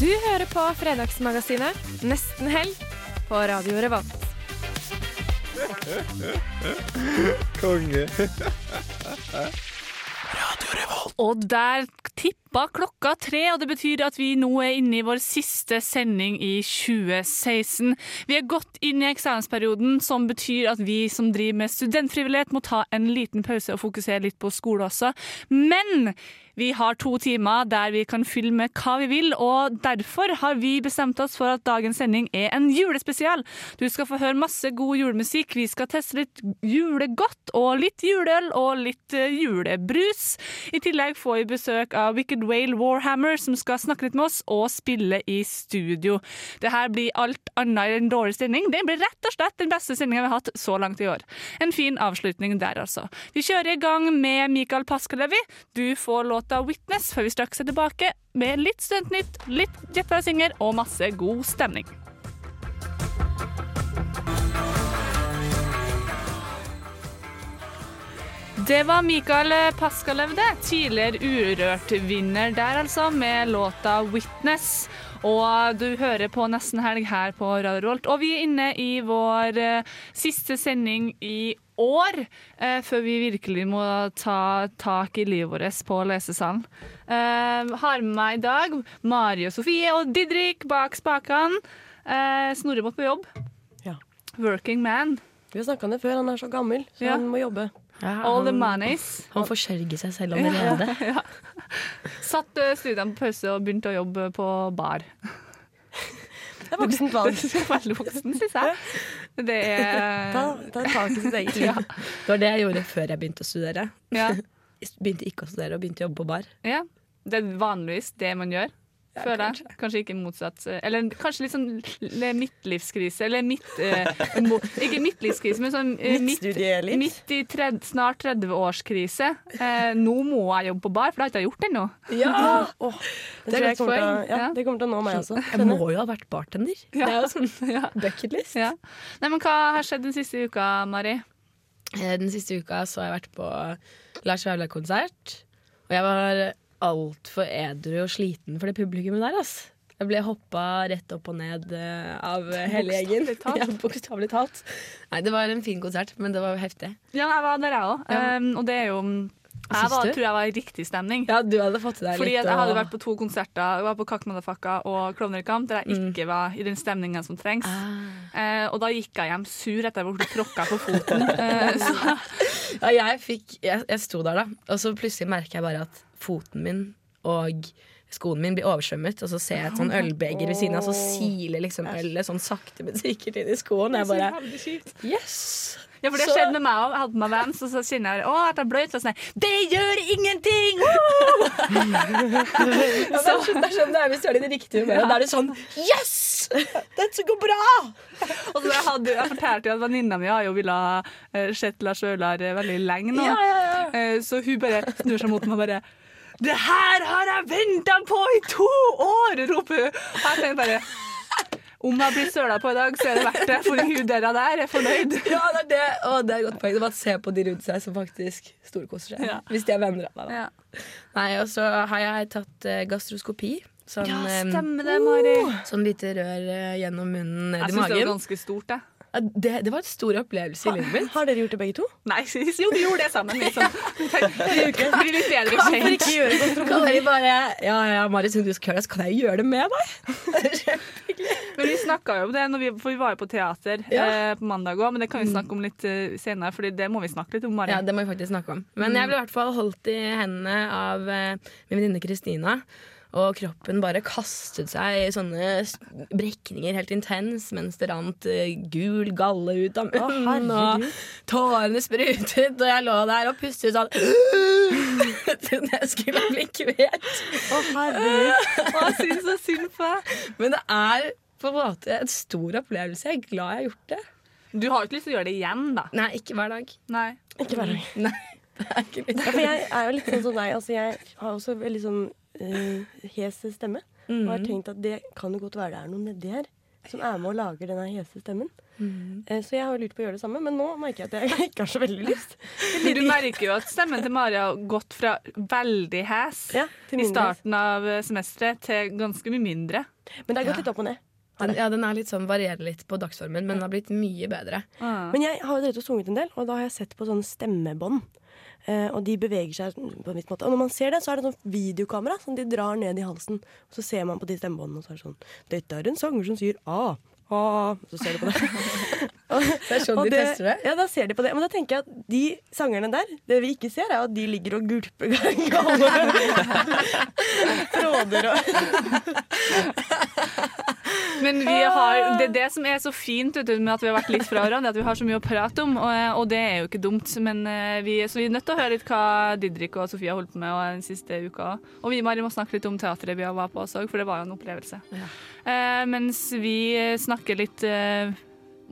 Du hører på Fredagsmagasinet Nesten helg på Radio Revolt. Konge. Radio Revolt. Og der tippa klokka tre, og det betyr at vi nå er inne i vår siste sending i 2016. Vi er godt inn i eksamensperioden, som betyr at vi som driver med studentfrivillighet må ta en liten pause og fokusere litt på skole også. Men vi har to timer der vi kan fylle med hva vi vil, og derfor har vi bestemt oss for at dagens sending er en julespesial. Du skal få høre masse god julemusikk, vi skal teste litt julegodt og litt juleøl og litt eh, julebrus. I tillegg får vi besøk av Wicked Whale Warhammer, som skal snakke litt med oss og spille i studio. Det her blir alt annet enn dårlig stemning. Det blir rett og slett den beste sendinga vi har hatt så langt i år. En fin avslutning der, altså. Vi kjører i gang med Mikael Paskalevi. Du får låta 'Witness' før vi straks er tilbake med litt Studentnytt, litt Jetfire Singer og masse god stemning. Det var Mikael Paskalev. Tidligere Urørt-vinner der, altså, med låta 'Witness'. Og du hører på Nesten helg her på Radio Rolt. Og vi er inne i vår eh, siste sending i år, eh, før vi virkelig må ta tak i livet vårt på lesesalen. Eh, har med meg i dag Mari og Sofie og Didrik bak spakene. Eh, Snorre må på jobb. Ja. Working man. Vi har snakka om det før, han er så gammel, så Ja. han må jobbe. All the monies. Han forsørger seg selv allerede. Ja. Satt eh, studiene på pause og begynte å jobbe på bar. Det er voksent valg. Veldig voksen, syns jeg. Det er Ta, ta tak i sitt eget liv. ja. Det var det jeg gjorde før jeg begynte å studere. Ja. Begynte ikke å studere og begynte å jobbe på bar. ja. Det er vanligvis det man gjør. Føler jeg. Kanskje ikke motsatt. Eller kanskje litt sånn midtlivskrise. Eller midt... eh, mo, ikke midtlivskrise, men sånn eh, midt, midt i tred, snart 30-årskrise. Eh, nå må jeg jobbe på bar, for det har jeg ikke gjort ennå. Ja! Oh, det, Det er kommer til, ja, Ja. det kommer til å nå meg også. Jeg må jo ha vært bartender. Det er jo sånn Ja. bucketlist. Ja. Nei, men hva har skjedd den siste uka, Mari? Eh, Den siste uka så har jeg vært på Lars Vaular-konsert. Og jeg var altfor edru og sliten for det publikummet der. ass. Jeg ble hoppa rett opp og ned eh, av hele gjengen. Ja, Bokstavelig talt. Nei, det var en fin konsert, men det var heftig. Ja, jeg var der, jeg òg. Ja. Um, og det er jo Jeg var, tror jeg var i riktig stemning. Ja, du hadde fått til deg Fordi litt. jeg hadde vært på to konserter. Jeg var på Kakk Madafakka og Klovner i kamp, der jeg ikke var i den stemningen som trengs. Ah. Eh, og da gikk jeg hjem sur etter at jeg ble tråkka på foten. Eh, Ja, jeg, fikk, jeg, jeg sto der, da, og så plutselig merker jeg bare at foten min og skoen min blir oversvømmet. Og så ser jeg et sånn ølbeger ved siden av, så siler liksom ølet sånn sakte, men sikkert inn i skoen. Jeg bare Yes! Ja, for det skjedde med meg òg. Jeg hadde på meg Vans, og så kjenner jeg å, at jeg er bløt. Og sånn Det gjør ingenting! Ja, det, er sånn, det er sånn det er hvis du er i det riktige humøret. Da er det sånn Yes! Dette går bra! Og så jeg, hadde, jeg fortalte jo at venninna mi har jo ville ha eh, sett Lars Vaular eh, veldig lenge nå. Ja, ja, ja. Eh, Så hun bare snur seg mot meg og bare Det her har jeg venta på i to år! roper hun. Og jeg tenker bare Om jeg blir søla på i dag, så er det verdt det, for hun der er fornøyd. Ja, det er det. Å, det er et godt poeng. Det er bare å se på de rundt seg som faktisk storkoser seg. Ja. Hvis de er venner av deg. da. Ja, Nei, og så har jeg tatt eh, gastroskopi. Sånn, ja eh, stemmer det, Mari. sånn lite rør eh, gjennom munnen ned Jeg i syns det var ganske stort, jeg. Det, det var en stor opplevelse i livet mitt. Har dere gjort det begge to? Nei, jo, vi gjorde det sammen. Liksom. Blir litt bedre kjent. Kan dere bare Ja, ja, Marit, siden du skal gjøre det, så kan jeg gjøre det med deg. Men vi snakka jo om det, vi, for vi var jo på teater Ja. eh, på mandag òg, men det kan vi snakke om litt uh, senere, for det må vi snakke litt om. Mari. Ja, det må vi faktisk snakke om. Men jeg ble i hvert fall holdt i hendene av uh, min venninne Kristina. Og kroppen bare kastet seg i sånne brekninger helt intens mens det rant eh, gul galle ut av munnen. og tårene sprutet, og jeg lå der og pustet sånn trodde jeg skulle bli kvert. Å, herregud. Å, jeg syns så synd på deg. Men det er på en måte en stor opplevelse. Jeg er glad jeg har gjort det. Du har jo ikke lyst til å gjøre det igjen, da. Nei, ikke hver dag. Nei. Ikke hver dag. Nei, det er ikke. Ja, for jeg er jo litt sånn som deg. Altså, jeg har også veldig sånn uh, hes stemme. Og har tenkt at det kan jo godt være det er noe nedi her som er med og lager denne hese stemmen. Eh, så jeg har lurt på å gjøre det samme, men nå merker jeg at jeg ikke har så veldig lyst. Men du merker jo at stemmen til Mari har gått fra veldig hes Ja, i starten av semesteret til ganske mye mindre. Men det har gått litt opp og ned. Den, ja, den er litt sånn, varierer litt på dagsformen, men den har blitt mye bedre. Men jeg har jo drevet og sunget en del, og da har jeg sett på sånne stemmebånd. Eh, og de beveger seg på en viss måte. Og når man ser det, så er det sånn videokamera som de drar ned i halsen. Og så ser man på de stemmebåndene, og så er det sånn Dette er en sanger som sier a, ah Så ser du på det. Det er sånn de de tester det. Ja, da ser de på det. Men da tenker jeg at de sangerne der, det vi ikke ser, er at de ligger og gulper gale tråder og Men vi har, det er det som er så fint vet du, med at vi har vært litt fra hverandre, at vi har så mye å prate om, og, og det er jo ikke dumt. Men eh, vi, så vi er nødt til å høre litt hva Didrik og Sofie har holdt på med og den siste uka. Og vi Mari, må snakke litt om teatret vi var på også, for det var jo en opplevelse. Eh, mens vi snakker litt eh,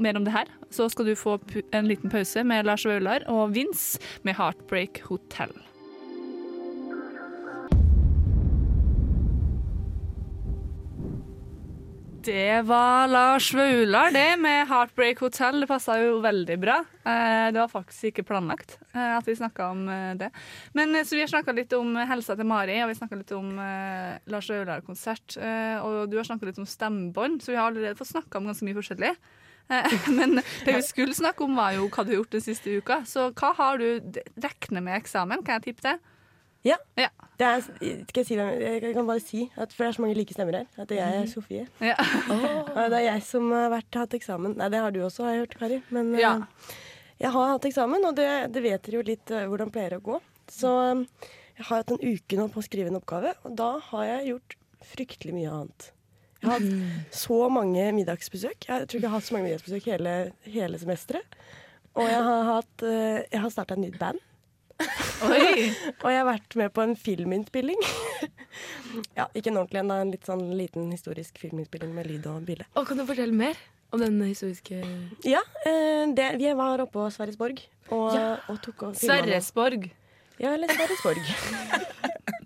mer om det her, så skal du få en liten pause med Lars Vaular og Vince med 'Heartbreak Hotel'. Det var Lars Vaular, det, med 'Heartbreak Hotel'. Det passa jo veldig bra. Eh, Det var faktisk ikke planlagt eh, at vi snakka om eh, det. Men så vi har snakka litt om helsa til Mari, og vi snakka litt om Lars Vaular-konsert. Og du har snakka litt om stemmebånd, så vi har allerede fått snakka om ganske mye forskjellig. Eh, Men det vi skulle snakke om, var jo hva du har gjort den siste uka. Så hva har du regnet med eksamen? Kan jeg tippe det? Ja. Ja. Det er, jeg, si jeg kan bare si, at, for det er så mange like stemmer her, at jeg er Sofie. Ja. Og det er jeg som har vært, hatt eksamen. Nei, det har du også, har jeg hørt, Kari. Men eh, Ja. jeg har hatt eksamen, og det, det vet dere jo litt eh, hvordan pleier å gå. Så eh, jeg har hatt en uke nå på å skrive en oppgave, og da har jeg gjort fryktelig mye annet. Jeg har hatt så mange middagsbesøk. Jeg tror ikke jeg har hatt så mange middagsbesøk hele, hele semesteret. Og jeg har, hatt, eh, jeg har starta et nytt band. Og jeg har vært med på en filminnspilling. ja, ikke en ordentlig en, en litt sånn liten historisk filminnspilling med lyd og bilde. Og kan du fortelle mer om den historiske Ja, eh, det, vi var oppe på Sverresborg og, og tok og. Sverresborg. Ja, eller Sverresborg.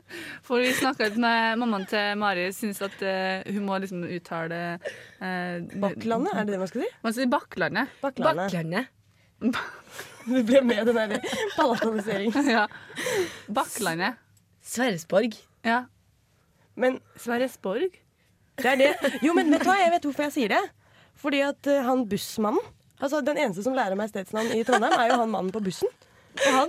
For vi snakka litt med mammaen til Mari, syns at uh, hun må liksom uttale uh, Bakklandet, er det det man skal si? Man sier Bakklandet. Bakklandet. Du ble med den der palataliseringen. ja. Bakklandet. Sverresborg. Ja. Men Sverresborg? det er det. Jo, men vet du hva, jeg vet hvorfor jeg sier det. Fordi at uh, han bussmannen Altså, Den eneste som lærer meg stedsnavn i Trondheim, er jo han mannen på bussen.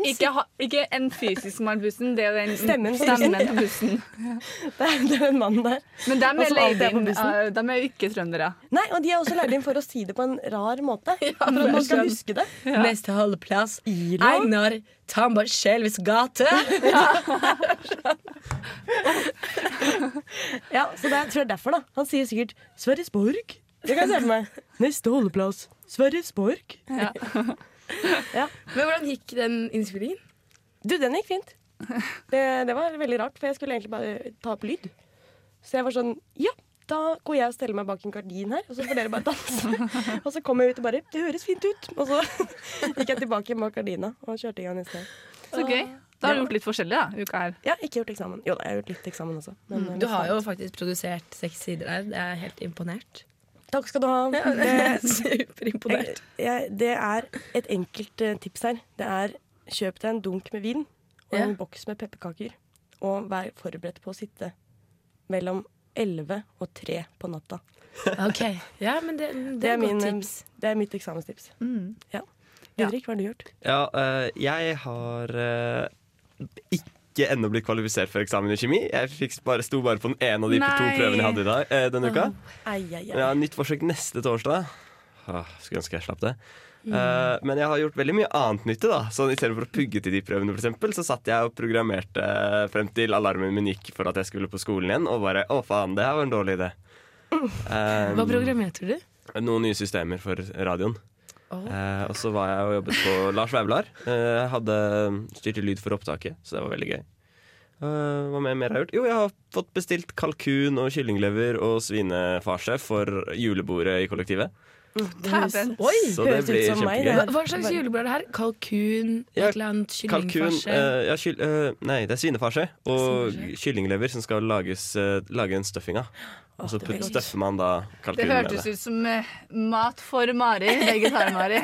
Ikke, ha, ikke en fysisk mann på bussen, det er den Stemmen stemmen på bussen. Det er, det er en mann der. Men dem er er inn. eh, dem er jo ikke trøndere. Nei, og de er også leid inn for å si det på en rar måte. for at man skal huske det. Neste holdeplass Ila. Einar Tambar Skjelves gate. Ja, så det er, tror jeg er derfor, da. Han sier sikkert Sverresborg. Det kan jeg se for meg. Neste holdeplass. Sverresborg. Men hvordan gikk den innspillingen? Du, den gikk fint. Det, det var veldig rart, for jeg skulle egentlig bare ta opp lyd. Så jeg var sånn Ja, da går jeg og steller meg bak en gardin her, og så får dere bare danse. og så kom jeg ut og bare Det høres fint ut. Og så gikk jeg tilbake bak gardina og kjørte i gang neste. Så gøy. Da har du gjort litt forskjellig da, uka her. Ja, ikke gjort eksamen. Jo da, jeg har gjort litt eksamen også. Men, mm. Du har jo faktisk produsert seks sider her. Det er helt imponert. Takk skal du ha. Det, Superimponert. det er et enkelt eh, tips her. Det er kjøp deg en dunk med vin og Ja. en boks med pepperkaker. Og vær forberedt på å sitte mellom 11 og 3 på natta. Ok, ja, men det, det, Det er min, eh, tips. det er mitt eksamenstips. Ja. Didrik, hva har du gjort? Ja, uh, jeg har uh, ikke ennå blitt kvalifisert for eksamen i kjemi. Jeg bare, sto bare på den ene av de Nei. to prøvene jeg hadde i dag, eh, denne uka. Ai, ai, ai. Nytt forsøk neste torsdag. Åh, skulle ønske jeg slapp det. Eh, men jeg har gjort veldig mye annet nytte. da Så for å pugge til de prøvene, for eksempel, så satt jeg og programmerte frem til alarmen min gikk for at jeg skulle på skolen igjen. Og bare å faen, det her var en dårlig idé. Eh, Hva programmerte du? noen nye systemer for radioen. Eh, og så var jeg og jobbet på Lars Vaular. Eh, hadde styrte lyd for opptaket, så det var veldig gøy. Eh, hva mer, mer har jeg gjort? Jo, jeg har fått bestilt kalkun og kyllinglever og svinefarse for julebordet i kollektivet. Dæven. Oi! Så det Høres ut som meg. Hva, hva slags julebord er det her? Kalkun? Ja, et eller annet Kalkun kyllingfarse? eh, ja, kyll, uh, Nei, det er svinefarse og kyllinglever som skal lages, uh, lage en stuffing av. Og så det støffer man da kalkunen med hørtes det. ut som eh, mat for Mari, vegetar-Mari.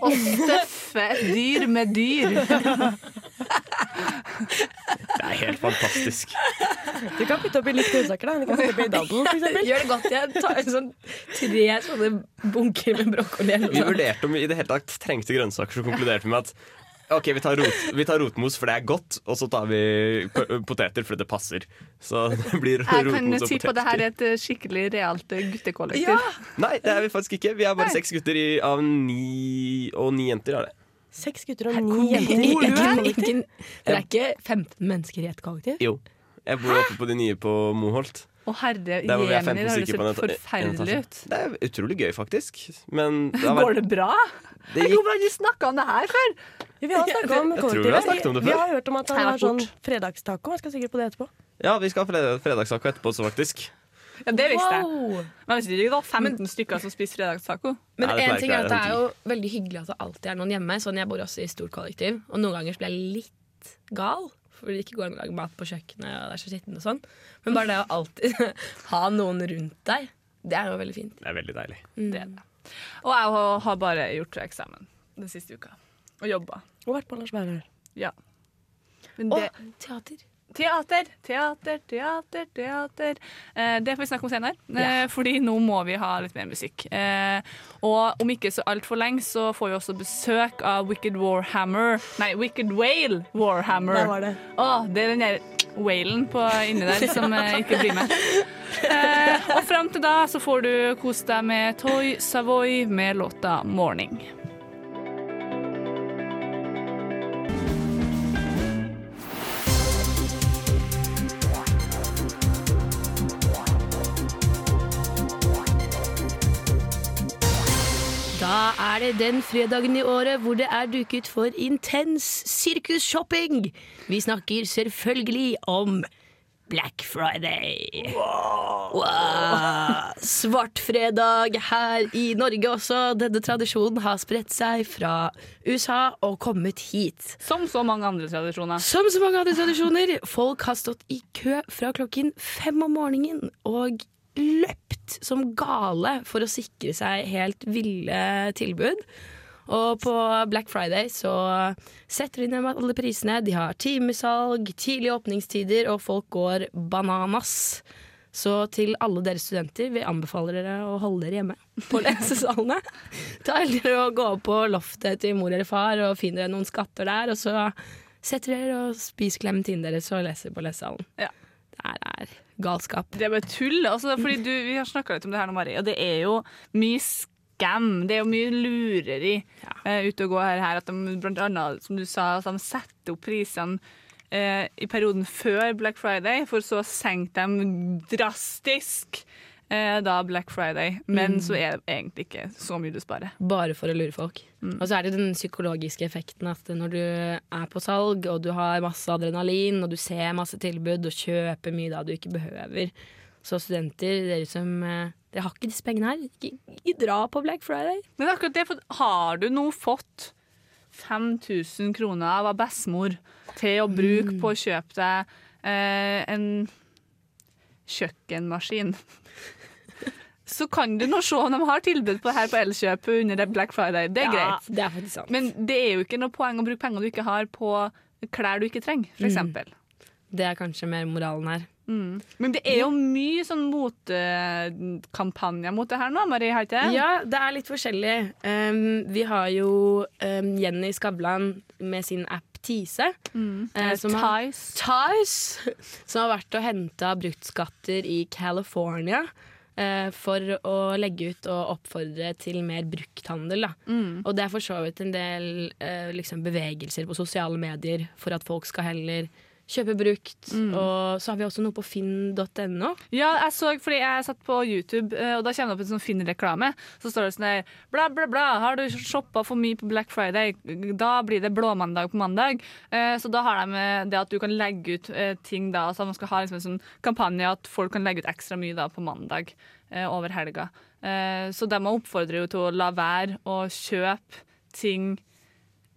Å støffe et dyr med dyr. Det er helt fantastisk. Du kan putte oppi litt grønnsaker, da. Du kan putte oppi for eksempel. Gjør det godt. Jeg tar en sånn tre sånne bunker med brokkoli. eller Vi sånt. vurderte om vi i det hele tatt trengte grønnsaker, så konkluderte vi med at Ok, vi tar, rot, vi tar rotmos, for det er godt, og så tar vi poteter for det passer. Så det blir rotmos og poteter. Jeg kan si på det her er et eh, skikkelig realt eh, guttekollektiv. Ja, Nei, det er vi faktisk ikke. Vi er bare Nei. seks gutter i, av ni og ni jenter. Er det. Seks gutter og ni jenter. Det er ikke 15 mennesker i et kollektiv? Jo. Jeg bor oppe på de nye på Moholt. Å herre Jemen hvor vi jemini, 15 det høres forferdelig ut. Det er utrolig gøy, faktisk. Men det vært... Går det bra? det Jeg har aldri snakka om det her før. Ja, vi har snakka om Jeg tror vi har snakket om det Vi før. har hørt om at han har sånn fredagstaco. Jeg skal sikkert på det etterpå. ja, vi skal ha fred fredagstaco etterpå også, faktisk. Ja, det visste jeg. Wow. Men jeg visste ikke det var 15 stykker som spiser fredagstaco. Men en ting er at det er jo veldig hyggelig at det alltid er noen hjemme. Sånn Jeg bor også i stort kollektiv, og noen ganger blir jeg litt gal. Fordi det ikke går an å lage mat på kjøkkenet, og det er så skittent og sånn. Men bare det å alltid ha noen rundt deg, det er jo veldig fint. Det er veldig deilig. Det er det. Og jeg har- bare gjort eksamen den siste uka. Og jobba. Og vært på Lars Berger. Ja. Men Og det, teater. Teater, teater, teater, teater. Eh, det får vi snakke om senere, eh, fordi nå må vi ha litt mer musikk. Eh, og om ikke så altfor lenge så får vi også besøk av Wicked Warhammer Nei, Wicked Whale Warhammer. Der var det. Åh, det er den der whalen på inni der som eh, ikke blir med. Eh, og fram til da så får du kose deg med Toy Savoy med låta 'Morning'. Da er det den fredagen i året hvor det er duket for intens sirkusshopping. Vi snakker selvfølgelig om Black Friday. Wow. Svartfredag her i Norge også. Denne tradisjonen har spredt seg fra USA og kommet hit. Som så mange andre tradisjoner. Som så mange andre tradisjoner. Folk har stått i kø fra klokken fem om morgenen og løpt som gale for å sikre seg helt ville tilbud. Og på Black Friday så setter de ned alle prisene. De har timesalg, tidlige åpningstider, og folk går bananas. Så til alle dere studenter, vi anbefaler dere å holde dere hjemme på lesesalene. Ta heller og gå opp på loftet til mor eller far og finn dere noen skatter der, og så setter dere og spiser klementinen deres og leser på lesesalen. Ja. Det er galskap. Det er bare tull. Altså, fordi du, vi har snakka litt om det her nå, Mari, og det er jo mye skam. Det er jo mye lureri eh, ute og går her, her. At de blant annet, som du sa, at de setter opp prisene uh, i perioden før Black Friday, for så å senke dem drastisk eh, da Black Friday. Men så er det egentlig ikke så mye du sparer. Bare for å lure folk. Og så er det den psykologiske effekten at når du er på salg, og du har masse adrenalin, og du ser masse tilbud og kjøper mye da du ikke behøver. Så studenter, dere som eh, Dere har ikke disse pengene her. Ikke, ikke dra på Black Friday. Men akkurat det, for har du nå fått 5000 kroner av bestemor til å bruke på å kjøpe deg eh, en kjøkkenmaskin, så kan du nå se om de har tilbud på det her på Elkjøp under Black Friday. Det er greit. Det er sant. Men det er jo ikke noe poeng å bruke penger du ikke har på klær du ikke trenger, for eksempel. det er kanskje mer moralen her. Mm. Men det er jo mye sånn motekampanjer mot det her nå, Marie, har ikke? Ja, det er litt forskjellig. Um, vi har jo um, Jenny Skavlan med sin app Tise. eh, som har-. Tice, som har vært og henta bruktskatter i California. Eh, For å legge ut og oppfordre til mer brukthandel. Da. Mm. Og det er for så vidt en del eh, liksom bevegelser på sosiale medier for at folk skal heller kjøpe brukt. Mm. Og så har vi også noe på finn.no. Ja, jeg så, fordi jeg satt på YouTube, eh, og da kommer det opp en sånn Finn-reklame. Så står det sånn der Bla, bla, bla. Har du shoppa for mye på Black Friday? Da blir det blåmandag på mandag. Eh, Så da har de eh, det at du kan legge ut ting da. Så man skal ha liksom en sånn kampanje at folk kan legge ut ekstra mye da på mandag over helga. Så de oppfordrer jo til å la være å kjøpe ting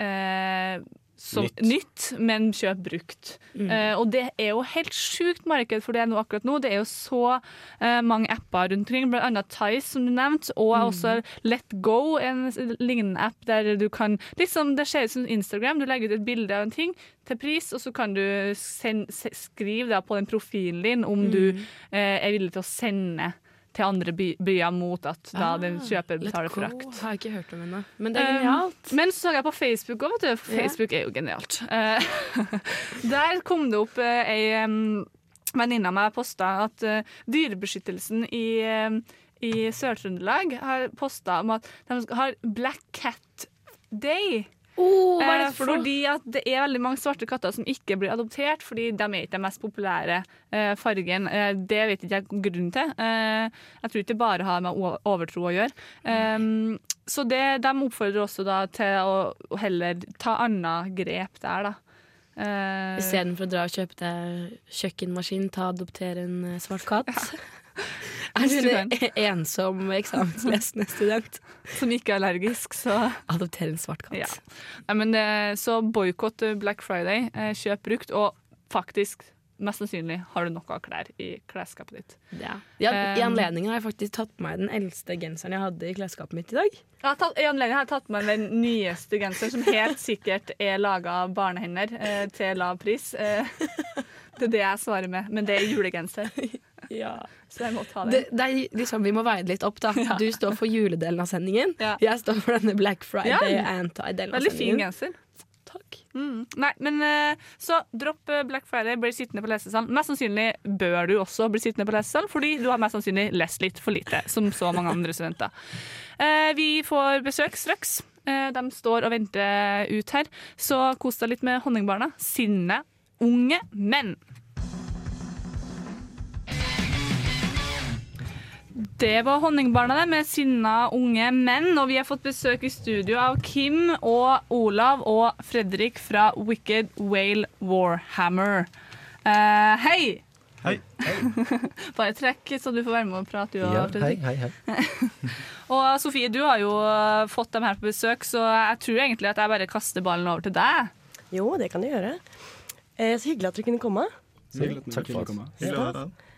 eh, som Nytt. nytt. men kjøp brukt. Eh, og det er jo helt sjukt marked for det nå akkurat nå. Det er jo så uh, mange apper rundt omkring, bl.a. Tice, som du nevnte, og også Let Go, en lignende app der du kan liksom, Det ser ut som Instagram. Du legger ut et bilde av en ting til pris, og så kan du send, skrive da på den profilen din om du uh, er villig til å sende til andre by byer mot at da den kjøper betaler frakt. har jeg ikke hørt om henne. Men det er Um, genialt. Men så så jeg på Facebook òg, vet du. Facebook yeah. Er jo genialt. Uh, der kom det opp uh, ei um, venninne av meg posta at uh, Dyrebeskyttelsen i, uh, i Sør-Trøndelag har posta om at de har Black Cat Day. Oh, hva er Eh, det for fordi at det er veldig mange svarte katter som ikke blir adoptert, fordi de er ikke den mest populære eh, fargen. Eh, det vet ikke jeg grunnen til. Eh, jeg tror ikke det bare har med overtro å gjøre. Um, så det, de oppfordrer også da til å, å heller ta annet grep der, da. Uh, Istedenfor å dra og kjøpe deg kjøkkenmaskin, ta og adoptere en svart katt. Er du en ensom eksamenslesende student? som ikke er allergisk, så Adopter en svart katt. Ja. Nei, men, eh, så boikott eh, Black Friday. eh, Kjøp brukt, og faktisk, mest sannsynlig, har du noe klær i klesskapet ditt. Ja. Ja, I anledningen har jeg faktisk tatt på meg den eldste genseren jeg hadde i klesskapet mitt i dag. Har tatt, I anledningen har jeg tatt på meg den nyeste genseren, som helt sikkert er laga av barnehender eh, til lav pris. Eh, det er det jeg svarer med, men det er julegenser. Så jeg må ta Det, den. det er liksom, vi må veie det litt opp, da. Ja. Du står for juledelen av sendingen. Ja. Jeg står for denne Black Friday Ja. anti-delen av Veldig fin genser. Takk. Mm. Nei, men eh, så dropp eh, Black Friday, bli sittende på lesesalen. Mest sannsynlig bør du også bli sittende på lesesalen, fordi du har mest sannsynlig lest litt for lite, som så mange andre studenter. Eh, vi får besøk straks. Eh, de står og venter ut her, så kos deg litt med Honningbarna. Sinne unge menn. Det var Honningbarna det, med sinna unge menn. Og vi har fått besøk i studio av Kim og Olav og Fredrik fra Wicked Whale Warhammer. Uh, hei! Hei. Bare trekk, så du får være med og prate. Du, Ja, hei, Fredrik. hei, hei. Og Sofie, du har jo fått dem her på besøk, så jeg tror egentlig at jeg bare kaster ballen over til deg. Jo, det kan du gjøre. Eh, så hyggelig at dere kunne komme. Så hyggelig at du kunne komme. Hyggelig å ha være her.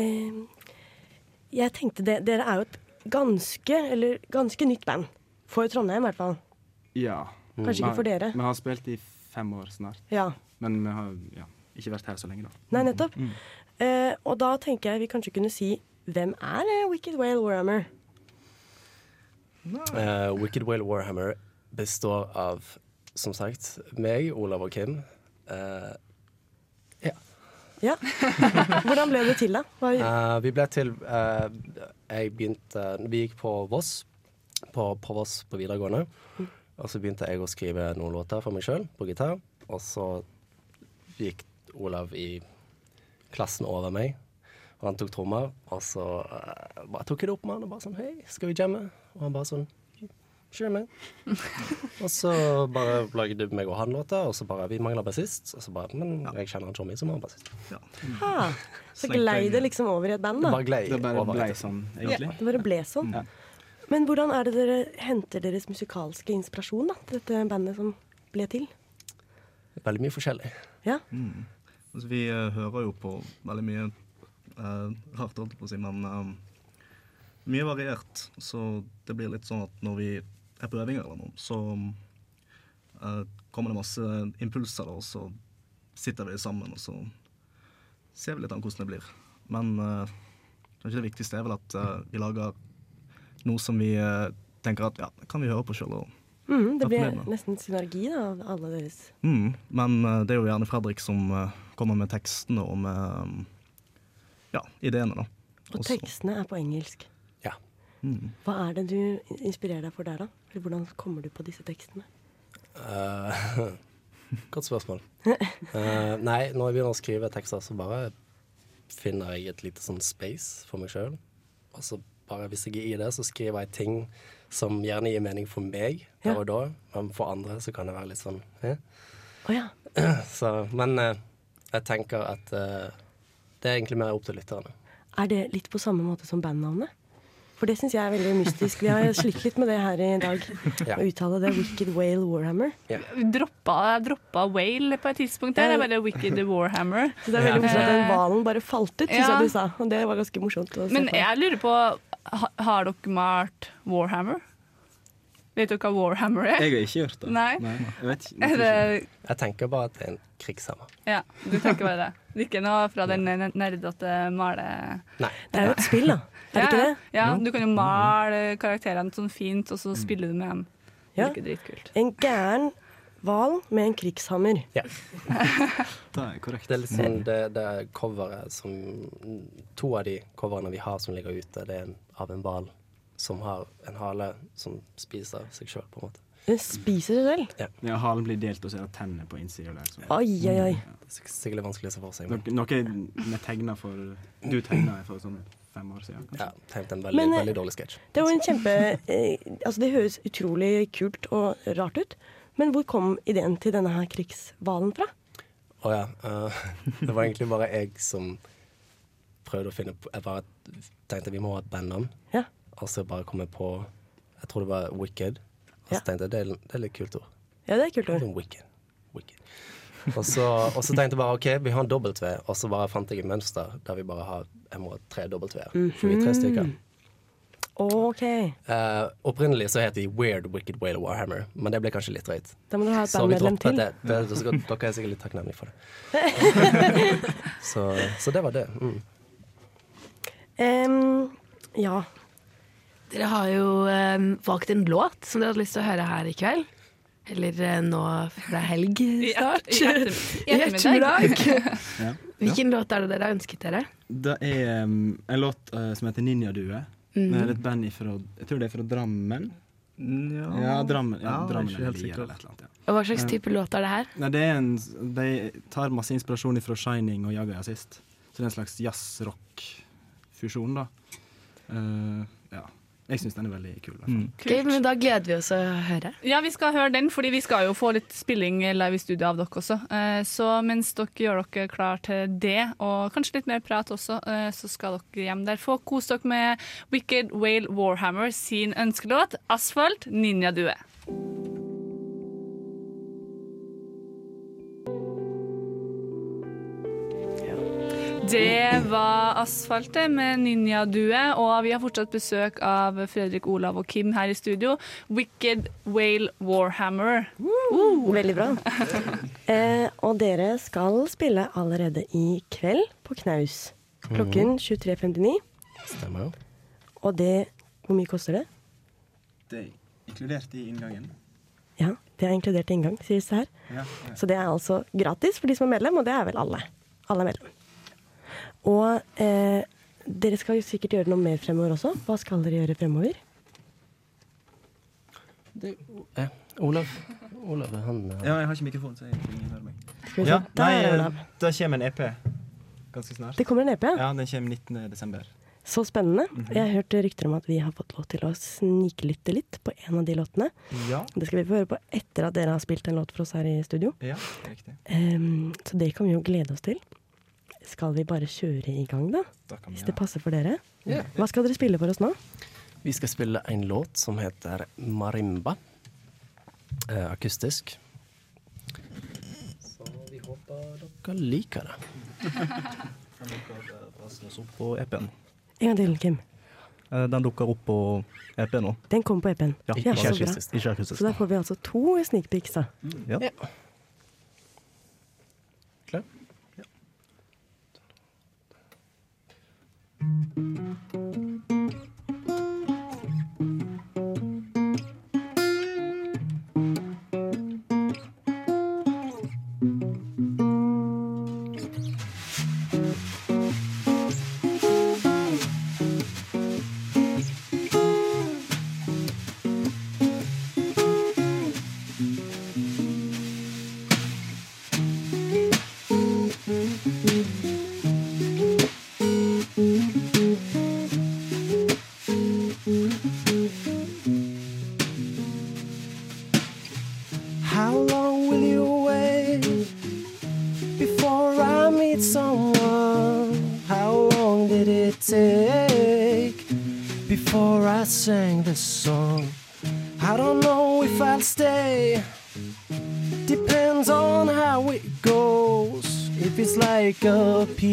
Eh, jeg tenkte det, Dere er jo et ganske, eller ganske nytt band. For Trondheim, i hvert fall. Ja. Kanskje ikke for dere. Vi har spilt i fem år snart, Ja. men vi har ja, ikke vært her så lenge, da. Nei, nettopp. Mm. Eh, og da tenker jeg vi kanskje kunne si hvem er eh, Wicked Whale Warhammer? Uh, Wicked Whale Warhammer består av, som sagt, meg, Olav og Kim. Ja. Hvordan ble det til, da? Hva, Uh, vi ble til uh, Jeg begynte Vi gikk på Voss, på, på Voss på videregående. Og så begynte jeg å skrive noen låter for meg sjøl på gitar. Og så gikk Olav i klassen over meg, og han tok trommer. Og så uh, bare tok jeg det opp med han og bare sånn Hei, skal vi jamme? Og han bare sånn Sure, meg. og så bare lagde meg og han låta, og så bare Vi mangler bassist. Og så bare Men jeg kjenner en Tommy som har bassist. ha, så glei det liksom over i et band, da? Det bare glei Det bare over ble sånn, egentlig. Det bare ble sånn. Ja. Men hvordan er det dere henter deres musikalske inspirasjon, da? til Dette bandet som ble til? Veldig mye forskjellig. Ja. Mm. Altså, vi uh, hører jo på veldig mye uh, rart, holdt jeg på å si, men um, mye variert. Så det blir litt sånn at når vi er på øvinger eller noe, så uh, kommer det masse impulser, og så sitter vi sammen, og så ser vi litt an hvordan det blir. Men uh, kanskje det viktigste er vel at uh, vi lager noe som vi eh, tenker at ja, kan vi høre på sjøl. Mm, det med. nesten synergi da, av alle deres Mm, men eh, det er jo gjerne Fredrik som eh, kommer med tekstene og med ja, ideene, da. Og Også- tekstene er på engelsk. Mm. Hva er det du inspirerer deg for der, da? Eller hvordan kommer du på disse tekstene? Uh, Godt spørsmål. Uh, nei, når jeg begynner å skrive tekster, så bare finner jeg et lite sånn space for meg sjøl. Og så bare hvis jeg er i det, så skriver jeg ting som gjerne gir mening for meg der Ja. og da, men for andre så kan det være litt sånn eh. oh, ja. Så, men eh, jeg tenker at eh, det er egentlig mer opp til lytterne. Er det litt på samme måte som bandnavnet? For det syns jeg er veldig mystisk. Vi har slitt litt med det her i dag. Ja. Å uttale det. Wicked Whale Warhammer. Droppa, droppa Whale på et tidspunkt der. Det er bare Wicked Warhammer. Så det er veldig morsomt at den hvalen bare falt ut, syns Ja. jeg du sa. Og det var ganske morsomt. Å se Men på. jeg lurer på, har dere malt Warhammer? Vet dere hva Warhammer er? Jeg har ikke gjort det. Nei. Jeg vet ikke. Det, Jeg tenker bare at det er en krigshammer. ja, du tenker bare det. Det er ikke noe fra den nerdete male... Nei. Det er jo et spill, da. Er det ikke det? Ja, du kan jo male karakterene sånn fint, og så spiller du med dem. Ja. Det er dritkult. En gæren hval med en krigshammer. Ja. Det er korrekt. Det er liksom det, det er coveret som To av de coverene vi har som ligger ute, det er av en hval som har en hale som spiser seg sjøl, på en måte. Den spiser seg selv. Ja, halen blir delt, og så er det tenner på innsida. Oi, oi, oi. Det er sikkert vanskelig å se for seg. Men noe vi tegner for Du tegner for sånn fem år siden, kanskje? ja, tenkte en veldig, Men, eh, veldig dårlig sketsj. Det var en kjempe eh, Altså, det høres utrolig kult og rart ut. Men hvor kom ideen til denne her krigshvalen fra? Å ja. Uh, det var egentlig bare jeg som prøvde å finne på Jeg bare tenkte vi må ha et bandnavn. Ja. Og så bare kom jeg på Jeg tror det var Wicked. Og så Ja. tenkte jeg det er, det er litt kult ord. Ja, det er kult ord. Sånn Wicked. Wicked. Og så, og så tenkte jeg bare OK, vi har en W, og så bare fant jeg et mønster der vi bare har jeg må ha tre W-er. For vi er tre stykker. OK. Uh, opprinnelig så het de Weird Wicked Whale Warhammer, men det ble kanskje litt drøyt. Da må du ha et bandmedlem til. det. det, det skal, dere er sikkert litt takknemlige for det. så, så det var det. Mm. Um, ja. Dere har jo um, valgt en låt som dere hadde lyst til å høre her i kveld. Eller eh, nå for det er helg snart. I etter- i I ettermiddag. Ja. Hvilken låt er det dere har ønsket dere? Det er um, en låt uh, som heter Ninjadue. Mm. Det er et band fra, Jeg tror det er fra Drammen. Ja, Ja, Drammen, ja, Ja, er Drammen ikke eller helt eller et eller annet. Ja. Og hva slags type låt er det her? Nei, det er en, de tar masse inspirasjon fra Shining og Jaga sist. Så det er en slags jazz-rock-fusjon, da. Uh, ja. Jeg syns den er veldig kul. Mm. Okay, men da gleder vi oss å høre. Ja, vi skal høre den, fordi vi skal jo få litt spilling live i studio av dere også. Eh, Så mens dere gjør dere klar til det, og kanskje litt mer prat også, eh, så skal dere hjem der. Få kose dere med Wicked Whale Warhammer sin ønskelåt 'Asfalt Ninja Due'. Det var Asfaltet med Ninja Due, og vi har fortsatt besøk av Fredrik Olav og Kim her i studio. Wicked Whale Warhammer. Veldig bra. eh, og dere skal spille allerede i kveld på Knaus. Klokken 23.59. Stemmer jo. Og det Hvor mye koster det? Det er inkludert i inngangen. Ja, det er inkludert i inngang, sies det her. Ja, ja. Så det er altså gratis for de som er medlem, og det er vel alle. Alle er medlem. Og eh, dere skal jo sikkert gjøre noe mer fremover også. Hva skal dere gjøre fremover? Eh, Olav, Olav han eh, ja, jeg har ikke mikrofon, så jeg ingen hører meg. Skal vi se. Ja, Der nei, er eh, Olav. det kommer en EP ganske snart. Det kommer en EP. Ja, den kommer 19. desember. Så spennende. Mhm. Jeg har hørt rykter om at vi har fått lov til å sniklytte litt på en av de låtene. Ja, Det skal vi få høre på etter at dere har spilt en låt for oss her i studio. ja, riktig. Um, så det kan vi jo glede oss til. Skal vi bare kjøre i gang, da? Da vi Hvis det passer for dere. Ja. Hva skal dere spille for oss nå? Vi skal spille en låt som heter Marimba. Eh, akustisk. Så vi håper dere liker det. Den dukker opp på EP-en. En gang til, Kim. Eh, Den dukker opp på EP nå. Den kom på EP-en. Ja, Ja, ikke så. Så der får vi altså to sneak peeks, da. Ja.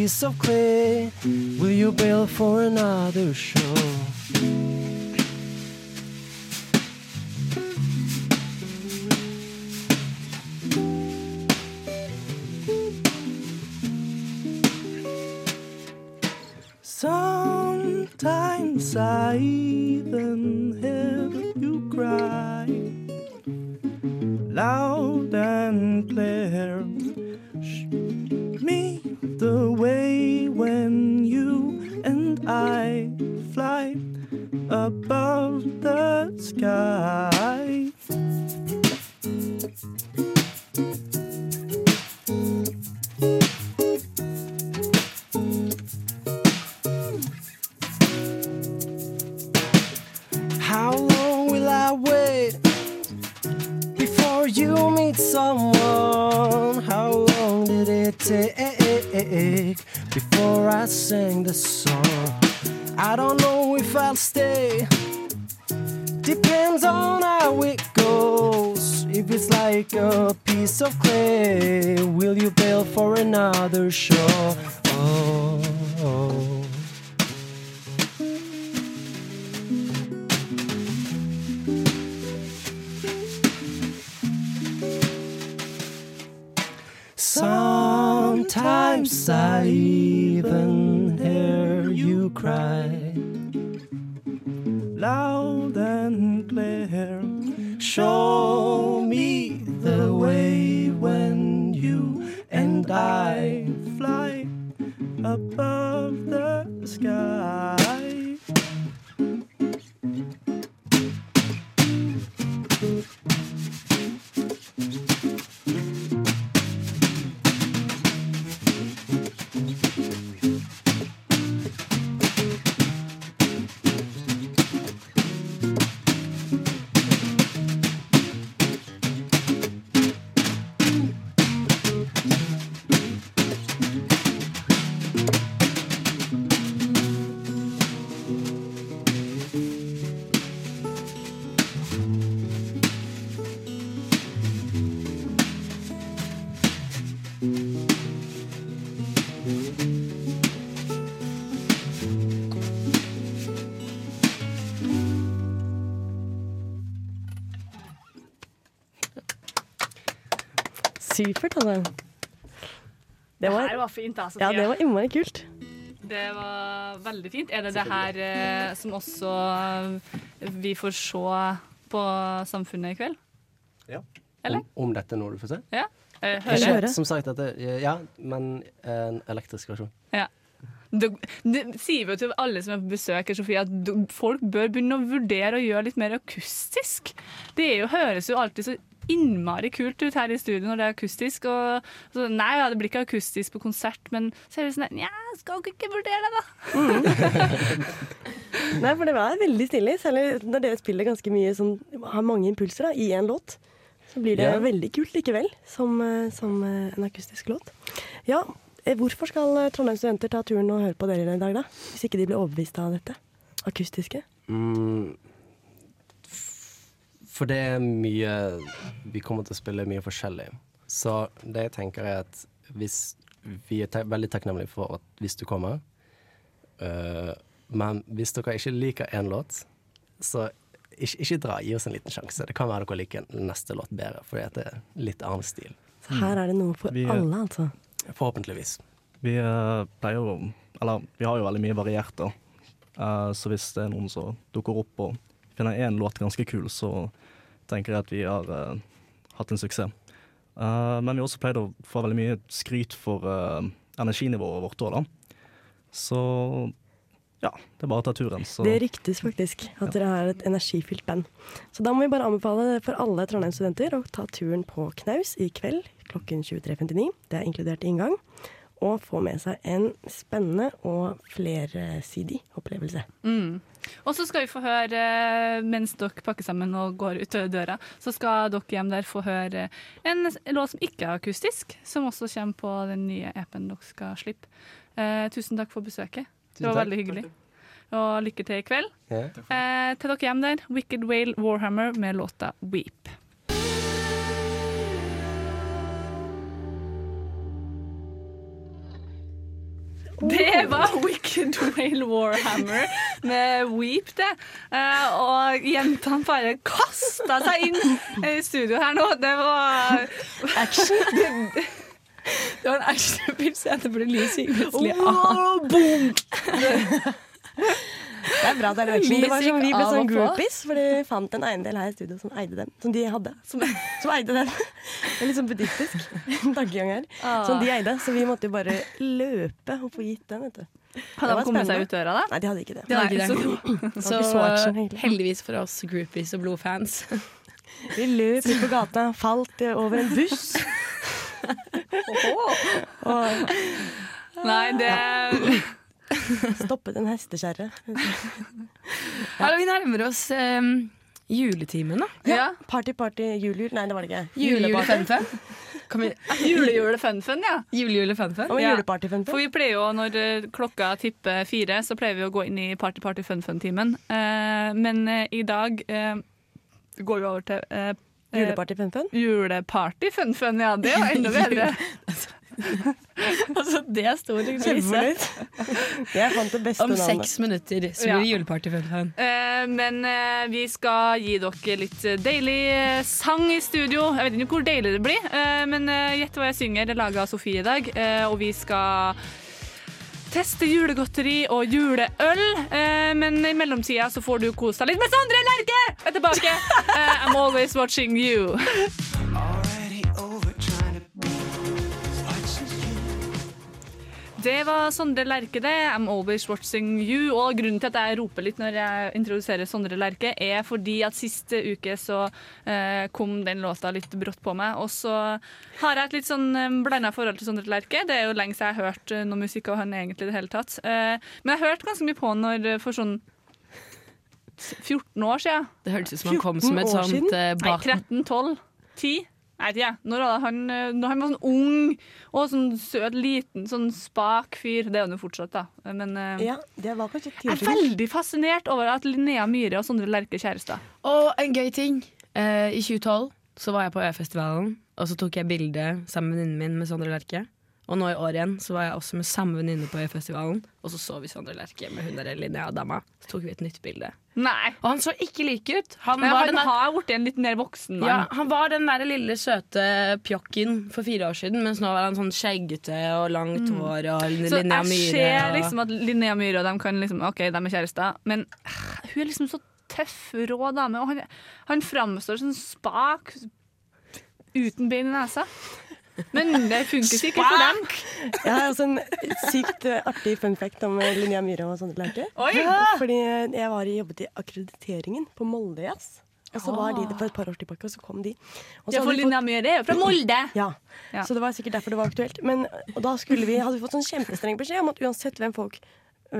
piece of clay, will you bail for another show? Loud and clear. Show me the way when you and I fly above Supert, altså. Det var, her var fint, altså. ja, det var innmari kult. Det var veldig fint. Er det det her eh, som også eh, vi får se på Samfunnet i kveld? Ja. Eller? Om, om dette nå, du får se? Ja. Eh, Ikke. Som sagt, dette, ja, men en elektrisk versjon. Ja. Det, det sier vi jo til alle som er på besøk, her, Sofie, at du- folk bør begynne å vurdere å gjøre litt mer akustisk. Det er jo, høres jo alltid så innmari kult ut her i studio når det er akustisk. Og, så, nei, ja, det blir ikke akustisk på konsert, men så er det sånn Nja, skal dere ikke vurdere det, da? Nei, for det var veldig stille, Særlig når dere spiller ganske mye sånn, har mange impulser da, i en låt. Så blir det Ja. veldig kult likevel, som, eh, som eh, en akustisk låt. Ja, eh, hvorfor skal Trondheim studenter ta turen og høre på dere i dag, da? Hvis ikke de blir overbevist av dette akustiske? Mm, for det er mye Vi kommer til å spille mye forskjellig. Så det jeg tenker er at hvis Vi er te veldig takknemlige for at hvis du kommer. Uh, men hvis dere ikke liker én låt, så ikke, ikke dra. Gi oss en liten sjanse. Det kan være dere liker neste låt bedre, fordi det er litt annen stil. Så her er det noe for Vi, eh, alle, altså. Forhåpentligvis. Vi eh, pleier jo Eller vi har jo veldig mye variert, da. Uh, så hvis det er noen som dukker opp og finner én låt ganske kul, så tenker jeg at vi har uh, hatt en suksess. Uh, men vi har også pleid å få veldig mye skryt for uh, energinivået vårt òg, da. Så ja, det er bare å ta turen. Så. Det ryktes faktisk at dere har et energifylt band. Så da må vi bare anbefale for alle Trondheim-studenter å ta turen på Knaus i kveld klokken 23.59. Det er inkludert inngang. Og få med seg en spennende og flersidig opplevelse. Mm. Og så skal vi få høre, eh, mens dere pakker sammen og går ut døra, så skal dere hjem der få høre en låt som ikke er akustisk, som også kommer på den nye EP-en dere skal slippe. Eh, tusen takk for besøket. Det var veldig hyggelig. og lykke til i kveld. Ja. Eh, til dere hjem der, Wicked Whale Warhammer med låta Weep. Det var Wicked Whale Warhammer med Weep, det. Eh, og jentene bare kasta seg inn i studio her nå. Det var Action. Det var en actionfylt scene hvor Lys gikk plutselig av. Det er bra det er action. Det var sånn, som vi ble sånn groupies, for de fant en eiendel her i studio som eide dem. Som de hadde. Som, som eide dem. Det er litt sånn buddhistisk tankegang her. Ah. Som de eide, så vi måtte jo bare løpe og få gitt den, vet du. Hadde de kommet seg ut døra, da? Nei, de hadde ikke det. De hadde ikke Nei, det. Så så action, heldigvis for oss groupies og blodfans. Vi løp ut på gata, falt over en buss. og Nei, det stoppet en hestekjerre. ja. vi nærmer oss um, juletimen, da. Ja. Party, party, jul, jul. Nei, det var det ikke. Jule-jule-fun-fun. Kan vi Jule-jule fun-fun, ja. Jule, jule, fun, fun? Og Ja. juleparty-fun-fun. For vi pleier jo, når eh, klokka tipper fire, så pleier vi å gå inn i Party Party Fun Fun-timen. Uh, men uh, i dag uh, går vi over til eh, eh, Juleparty, fun, fun. Juleparty Fun Fun, ja. Det er enda bedre. Altså, det er stor krise. Kjempefornøyd. Jeg fant det beste Om seks minutter så blir det juleparty, fun, fun. Eh, men uh, vi skal gi dere litt deilig eh, sang i studio. Jeg vet ikke hvor deilig det blir, uh, men gjett hva jeg synger. Det er laga av Sofie i dag. eh, og vi skal teste julegodteri og juleøl. Eh, men i mellomtida så får du kose deg litt med Sondre Lerche! Er tilbake. Eh, I'm always watching you. Det var Sondre Lerche, det. I'm always watching you. Og grunnen til at jeg roper litt når jeg introduserer Sondre Lerche, er fordi at siste uke så eh, kom den låta litt brått på meg. Og så har jeg et litt sånn eh, blanda forhold til Sondre Lerche. Det er jo lenge siden jeg har hørt eh, noe musikk av han egentlig i det hele tatt. Eh, men jeg har hørt ganske mye på han når, for sånn 14 år siden. Det hørtes ut som han kom som et sånt eh, bak... Nei, 13, 12, 10. Nei, ikke. Når var han, eh, når han var sånn ung og sånn søt, liten, sånn spak fyr. Det er han jo fortsatt, da. Men eh, Ja, det var kanskje jeg er veldig fascinert over at Linnea Myhre og Sondre Lerche er kjærester. Og en gøy ting. Eh, I 2012 så var jeg på Øyafestivalen, og så tok jeg bilde sammen med venninnen min med Sondre Lerche. Og nå i år igjen så var jeg også med samme venninne på Øyfestivalen. og så så vi Sondre Lerche med hun der Linnea-dama. Så tok vi et nytt bilde. Nei. Og han så ikke lik ut. Han var, han den der, har blitt en litt mer voksen mann. ja, han var den der lille søte pjokken for fire år siden, mens nå var han sånn skjeggete og langt hår og Mm. Så jeg Myhre. ser og- liksom at Linnea Myhre og dem kan liksom, OK, de er kjærester, men eh, hun er liksom så tøff, rå dame, og han, han framstår som spak uten bein i nesa. Men det funker sikkert for dem. Jeg har også en sykt eh, artig fun fact om eh, Linnea Myhre og Sondre Lerche. Fordi eh, jeg var i, jobbet i akkrediteringen på Molde Jazz. Og så var de for et par år tilbake, og så kom de. Og så Ja, for Linnea Myhre er jo fra Molde. Ja. Ja. så det var sikkert derfor det var aktuelt. Men, og da skulle vi, hadde vi fått sånn kjempestreng beskjed om at uansett hvem folk,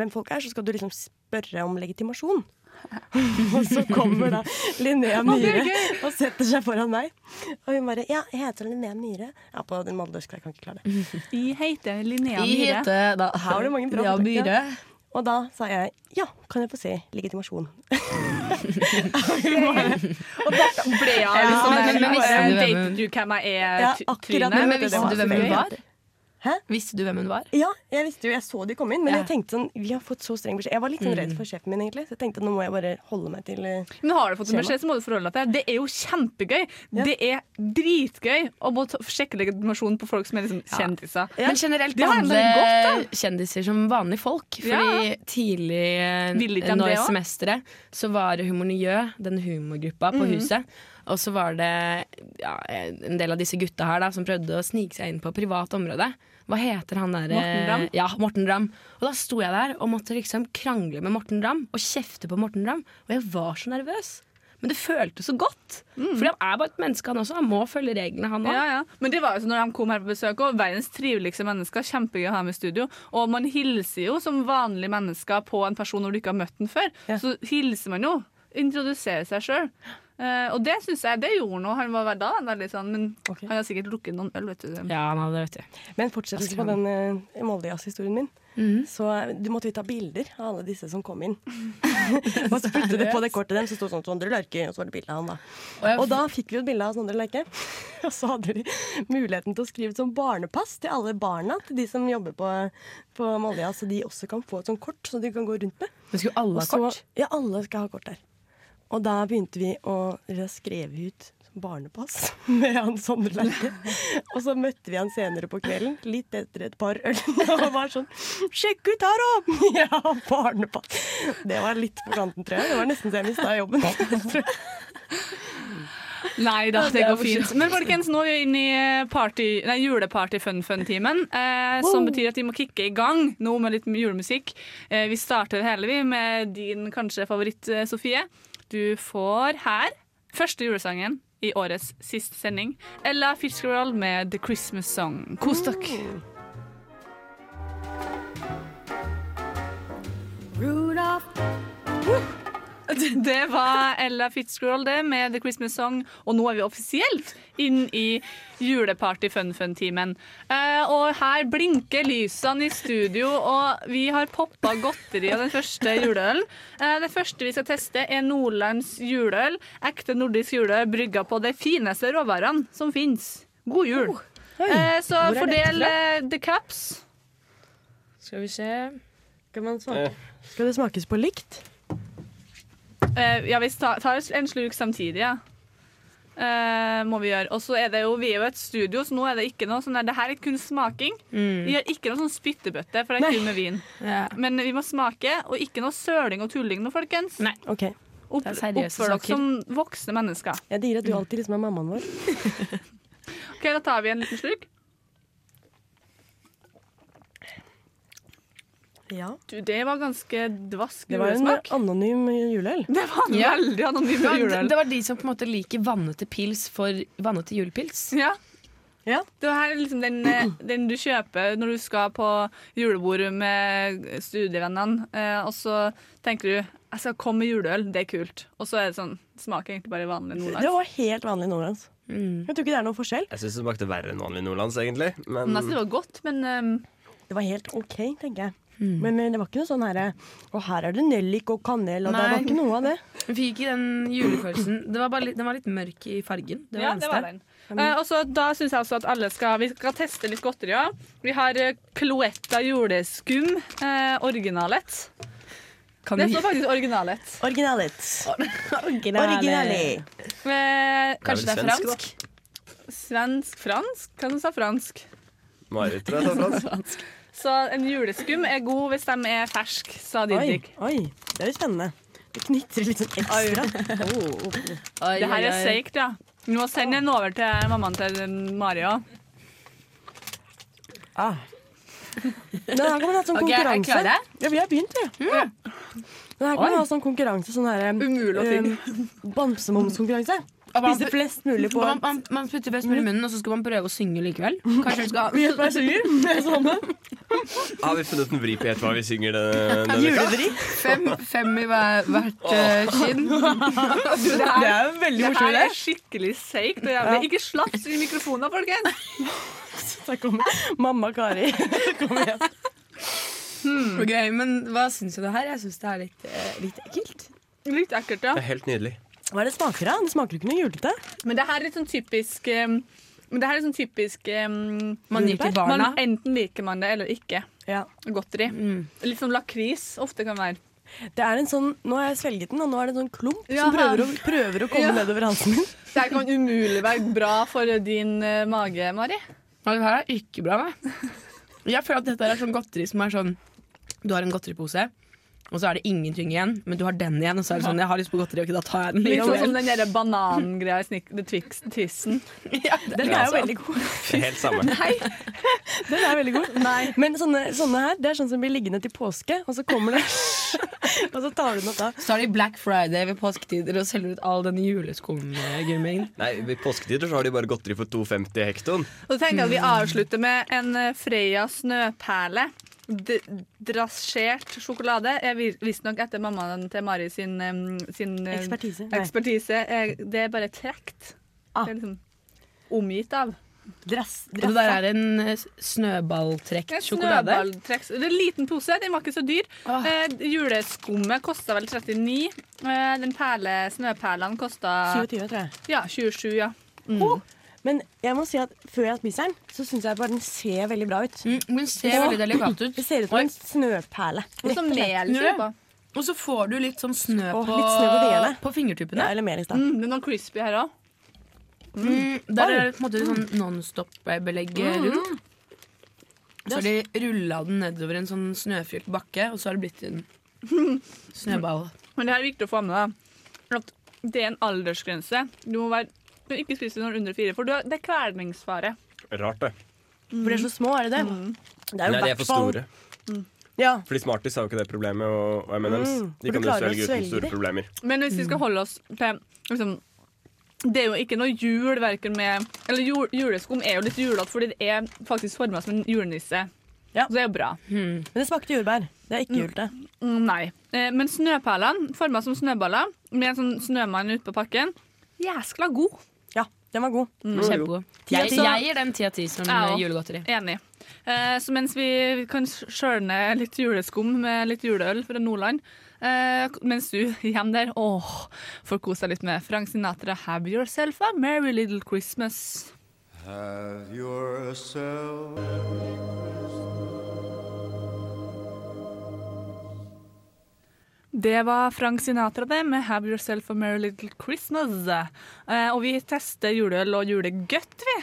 hvem folk er, så skal du liksom spørre om legitimasjon. og så kommer da Linnea Myhre og setter seg foran meg. Og hun bare 'Ja, jeg heter Linnea Myhre'. Ja, på den moldeøske, jeg kan ikke klare det. Jeg heter Linnea I Myhre. heter da Her var det mange bra ja, ja. Myhre. Og da sa jeg 'ja, kan jeg få se legitimasjon'? Og da ble jeg Ja, liksom men- men visste du hvem Vet du hvem jeg er? Ja, akkurat trynet? det. Men visste du hvem hun var? Hæ? Visste du hvem hun var? Ja, jeg visste jo, jeg så de komme inn, men Ja. jeg tenkte sånn, vi har fått så streng beskjed. Jeg var litt sånn redd for sjefen min, egentlig, så jeg tenkte nå må jeg bare holde meg til uh, Men har du fått en beskjed, så må du forholde deg til det. Det er jo kjempegøy. Ja. Det er dritgøy å må sjekke legitimasjonen på folk som er liksom kjendiser. Men generelt behandle kjendiser som vanlige folk. Fordi tidlig de nå i semesteret så var det Humorniø, den humorgruppa på Mhm. huset. Og så var det ja, en del av disse gutta her da som prøvde å snike seg inn på privat område. Hva heter han der? Morten Ramm? Ja, Morten Ramm. Og da sto jeg der og måtte liksom krangle med Morten Ramm og kjefte på Morten Ramm. Og jeg var så nervøs. Men det føltes så godt. Fordi han er bare et menneske, han også. Han må følge reglene, han òg. Ja, ja. Men det var jo sånn når de kom her på besøk òg. Verdens triveligste mennesker. Kjempegøy å ha med i studio. Og man hilser jo som vanlige mennesker på en person når du ikke har møtt den før. Ja. Så hilser man jo. Introduserer seg sjøl. Eh, og det synes jeg det gjorde noe. Han var da veldig sånn, men han har sikkert drukket noen øl, vet du. Ja, han hadde, vet du. Men fortsettelse på den uh, Moldejazz-historien min. Mm. Så eh, du måtte vi ta bilder av alle disse som kom inn. og så putte det på det kortet dem, så sto sånn Sondre Lerche, og så var det bilde av han da. Og da fikk vi et bilde av Sondre Lerche. og så hadde de muligheten til å skrive et sånn barnepass til alle barna til de som jobber på, på Moldejazz, så de også kan få et sånt kort så de kan gå rundt med. Men skulle alle ha kort? Ja, alle skal ha kort der. Og da begynte vi å skrive ut barnepass med han Sondre Lerche. Og så møtte vi han senere på kvelden, litt etter et par øl, og var sånn 'Sjekk ut her, da!' Ja, barnepass. Det var litt på kanten, tror jeg. Det var nesten så jeg mista jobben. tror jeg. Nei da, det går fint. Men folkens, nå er vi inne i party, nei, juleparty-fun-fun-timen. Eh, Som betyr at vi må kicke i gang nå med litt julemusikk. Eh, vi starter hele vi med din kanskje favoritt, eh, Sofie. Du får her første julesangen i årets siste sending. Ella Fitzgerald med The Christmas Song. Kos dere. Rudolph. Det var Ella Fitzgerald det med The Christmas Song, og nå er vi offisielt inn i juleparty-fun-fun-timen. Eh, og her blinker lysene i studio, og vi har poppa godteri av den første juleølen. Eh, det første vi skal teste, er Nordlands juleøl. Ekte nordisk juleøl brygga på de fineste råvarene som fins. God jul. Oh, så er dette fordel eh, the caps. Skal vi se Skal, man smake? Skal det smakes på likt? Eh, ja, vi tar, tar en slurk samtidig, ja. Uh, må vi gjøre. Og så er det jo, vi er jo et studio, så nå er det ikke noe sånn der, det her er kun smaking. Mm. Vi har ikke noe sånn spyttebøtte, for det er Nei. kun med vin. Ja. Men vi må smake, og ikke noe søling og tulling nå, folkens. Nei. Ok. Opp, er Oppfør dere som voksne mennesker. Jeg digger at du alltid liksom er mammaen vår. Ok, Da tar vi en liten slurk. Ja. Du, det var ganske dvask Det var en julesmak. anonym juleøl. Det var en Ja. veldig anonym juleøl. det var de som på en måte liker vannete pils for vannete julepils. Ja. Ja. Det her er liksom den, eh, den du kjøper når du skal på julebord med studievennene, eh, og så tenker du jeg skal komme med juleøl, det er kult. Og så er det sånn, smaker egentlig bare vanlig Det var helt vanlig nordlands. Mm. Jeg tror ikke det er noe forskjell. Jeg syns det smakte verre enn vanlig nordlands, egentlig. Men Men altså, det var godt, men um, Det var helt OK, tenker jeg. Men eh, det var ikke noe sånn herre Og her er det nellik og kanel, og det var ikke noe av det. Vi fikk ikke den julefølelsen. Det var bare litt, den var litt mørk i fargen. Det var ja, det det var den. Uh, og så Da syns jeg også at alle skal Vi skal teste litt godteri òg. Vi har uh, Cloetta juleskum. Uh, originalet. Kan Det står faktisk originalet. Originalet. Originale. Originali. Eh, Kanskje det er svensk, fransk? Svensk-fransk? Hva som sa fransk? Marit, tror jeg. sa fransk. Så en juleskum er god hvis de er ferske, sa Oi, Didrik. oi, det er jo spennende. Det knitrer litt sånn ekstra. Oh, oh. Det her er oi. seigt, ja. Vi må sende den over til mammaen til Mari òg. Ah. Men her kan man ha sånn Ok, er dere konkurranse. klare? Ja, vi har begynt, vi. Men her kan man ha sånn konkurranse. Sånn her Umulig å finne. um, Bamsemumskonkurranse. Spise flest mulig på Man, man, man putter best mulig i munnen, og så skal man prøve å synge likevel. Kanskje vi skal Vi gjør hva synger. Det er sånn. Har vi funnet en vri på hva vi synger denne? Julevri. fem, fem i hver, hvert uh, kinn. Det er veldig veldig Det her er skikkelig seigt og jævlig. Ikke slaps i mikrofonen, folkens! Der kommer mamma Kari. Kom igjen. Ok, men hva syns du det her? Jeg syns det er litt, eh, litt ekkelt. Litt ekkelt, ja. Det er helt nydelig. Hva er det smaker av? Det smaker ikke noe julete. Men det her er litt sånn typisk um, men det her er sånn typisk um, Man liker barna. man, Enten liker man det eller ikke. Ja. Godteri. Litt sånn lakris ofte kan være. Det er en sånn, Nå har jeg svelget den, og nå er det en sånn klump Ja. som prøver å, prøver å komme Ja. nedover halsen min. Det her kan umulig være bra for din uh, mage, Mari. Ja, det her er ikke bra, nei. Jeg føler at dette er sånn godteri som er sånn Du har en godteripose, og så er det ingenting igjen, men du har den igjen, og så er det sånn Jeg har lyst på godteri, ok, da tar jeg den. Litt sånn som den derre banangreia i Snick the Twix, Twissen. Ja, det Den er jo sånn. veldig god. Det er helt samme. Den er veldig god. Men sånne, sånne her, det er sånn som blir liggende til påske, og så kommer det Og så tar du den opp da. Så er det Black Friday ved påsketider og selger ut all denne juleskumgummien. Nei, ved påsketider så har de bare godteri for 2,50 hektoen. Og så tenker jeg at vi avslutter med en Freya Freia snøperle. Drasjert sjokolade er visste visstnok etter mammaen til Mari sin, sin Ekspertise. Ekspertise. Det er bare trekt. Ah. Det er liksom omgitt av. Dress, Og det der er en eh, snøballtrekt sjokolade. snøballtreks. Det er en liten pose, den var ikke så dyr. Ah. Eh, juleskummet kosta vel 39. Eh, den perle, snøperlene kosta 27, tror jeg. ja, 27, ja. Oh, men jeg må si at før jeg spiser den, så syns jeg bare den ser veldig bra ut. Mm, den ser Åh, veldig delikat ut. Det ser ut som en snøperle. Og så og mel. Og så får du litt sånn snø Åh, på, litt snø på på fingertuppene. Ja, eller mer i. Mm, den var crispy her òg. Mm, der er det på en måte sånn nonstop-belegg rundt. Så har de rulla den nedover en sånn snøfylt bakke, og så har det blitt en snøball. Men det her er viktig å få med deg. At det er en aldersgrense. Du må være må ikke spise når du er under fire, for du har, det er kvelningsfare. Rart, det. For de er så små, er det det? Mm. Det er jo Nei, de er for fall- store. Ja. Fordi Smarties har jo ikke det problemet, og, og M&M's Mm, for de du kan jo klarer å svelge uten svelge store problemer. Men hvis vi skal holde oss til liksom, Det er jo ikke noe jul verken med Eller jul, juleskum er jo litt julete, fordi det er faktisk forma som en julenisse. Ja. Så det er jo bra. Men det smakte jordbær. Det er ikke julte. Mm, nei. Eh, men snøperlene, forma som snøballer, med en sånn snømann ute på pakken, jæskla god. Den var god. Kjempegod. Jeg, jeg gir den ti av ti som Ja. eh, julegodteri. Enig. Eh, så mens vi kan skjølne litt juleskum med litt juleøl fra Nordland, eh, mens du hjemme der åh, får kose deg litt med Frank Sinatra 'Have Yourself a Merry Little Christmas'. Have yourself Det var Frank Sinatra det, med 'Have Yourself a Merry Little Christmas'. Eh, og vi tester juleøl og julegøtt, vi.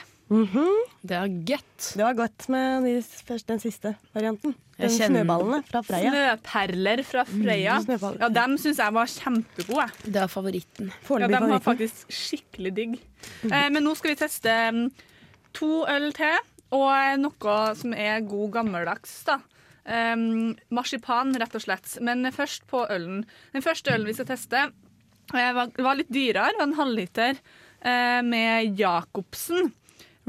Det er godt. Det var godt med de, først den siste varianten. Den kjenner- snøballene fra Freia. Snøperler fra Freia. Mm. Ja, Dem syns jeg var kjempegode. Det er favoritten. Ja, dem de var faktisk skikkelig digg. Eh, men nå skal vi teste mm, to øl til, og noe som er god gammeldags. da. Um, marsipan, rett og slett. Men først på ølen. Den første ølen vi skal teste, eh, var, var litt dyrere. Var en halvliter uh, med Jacobsen.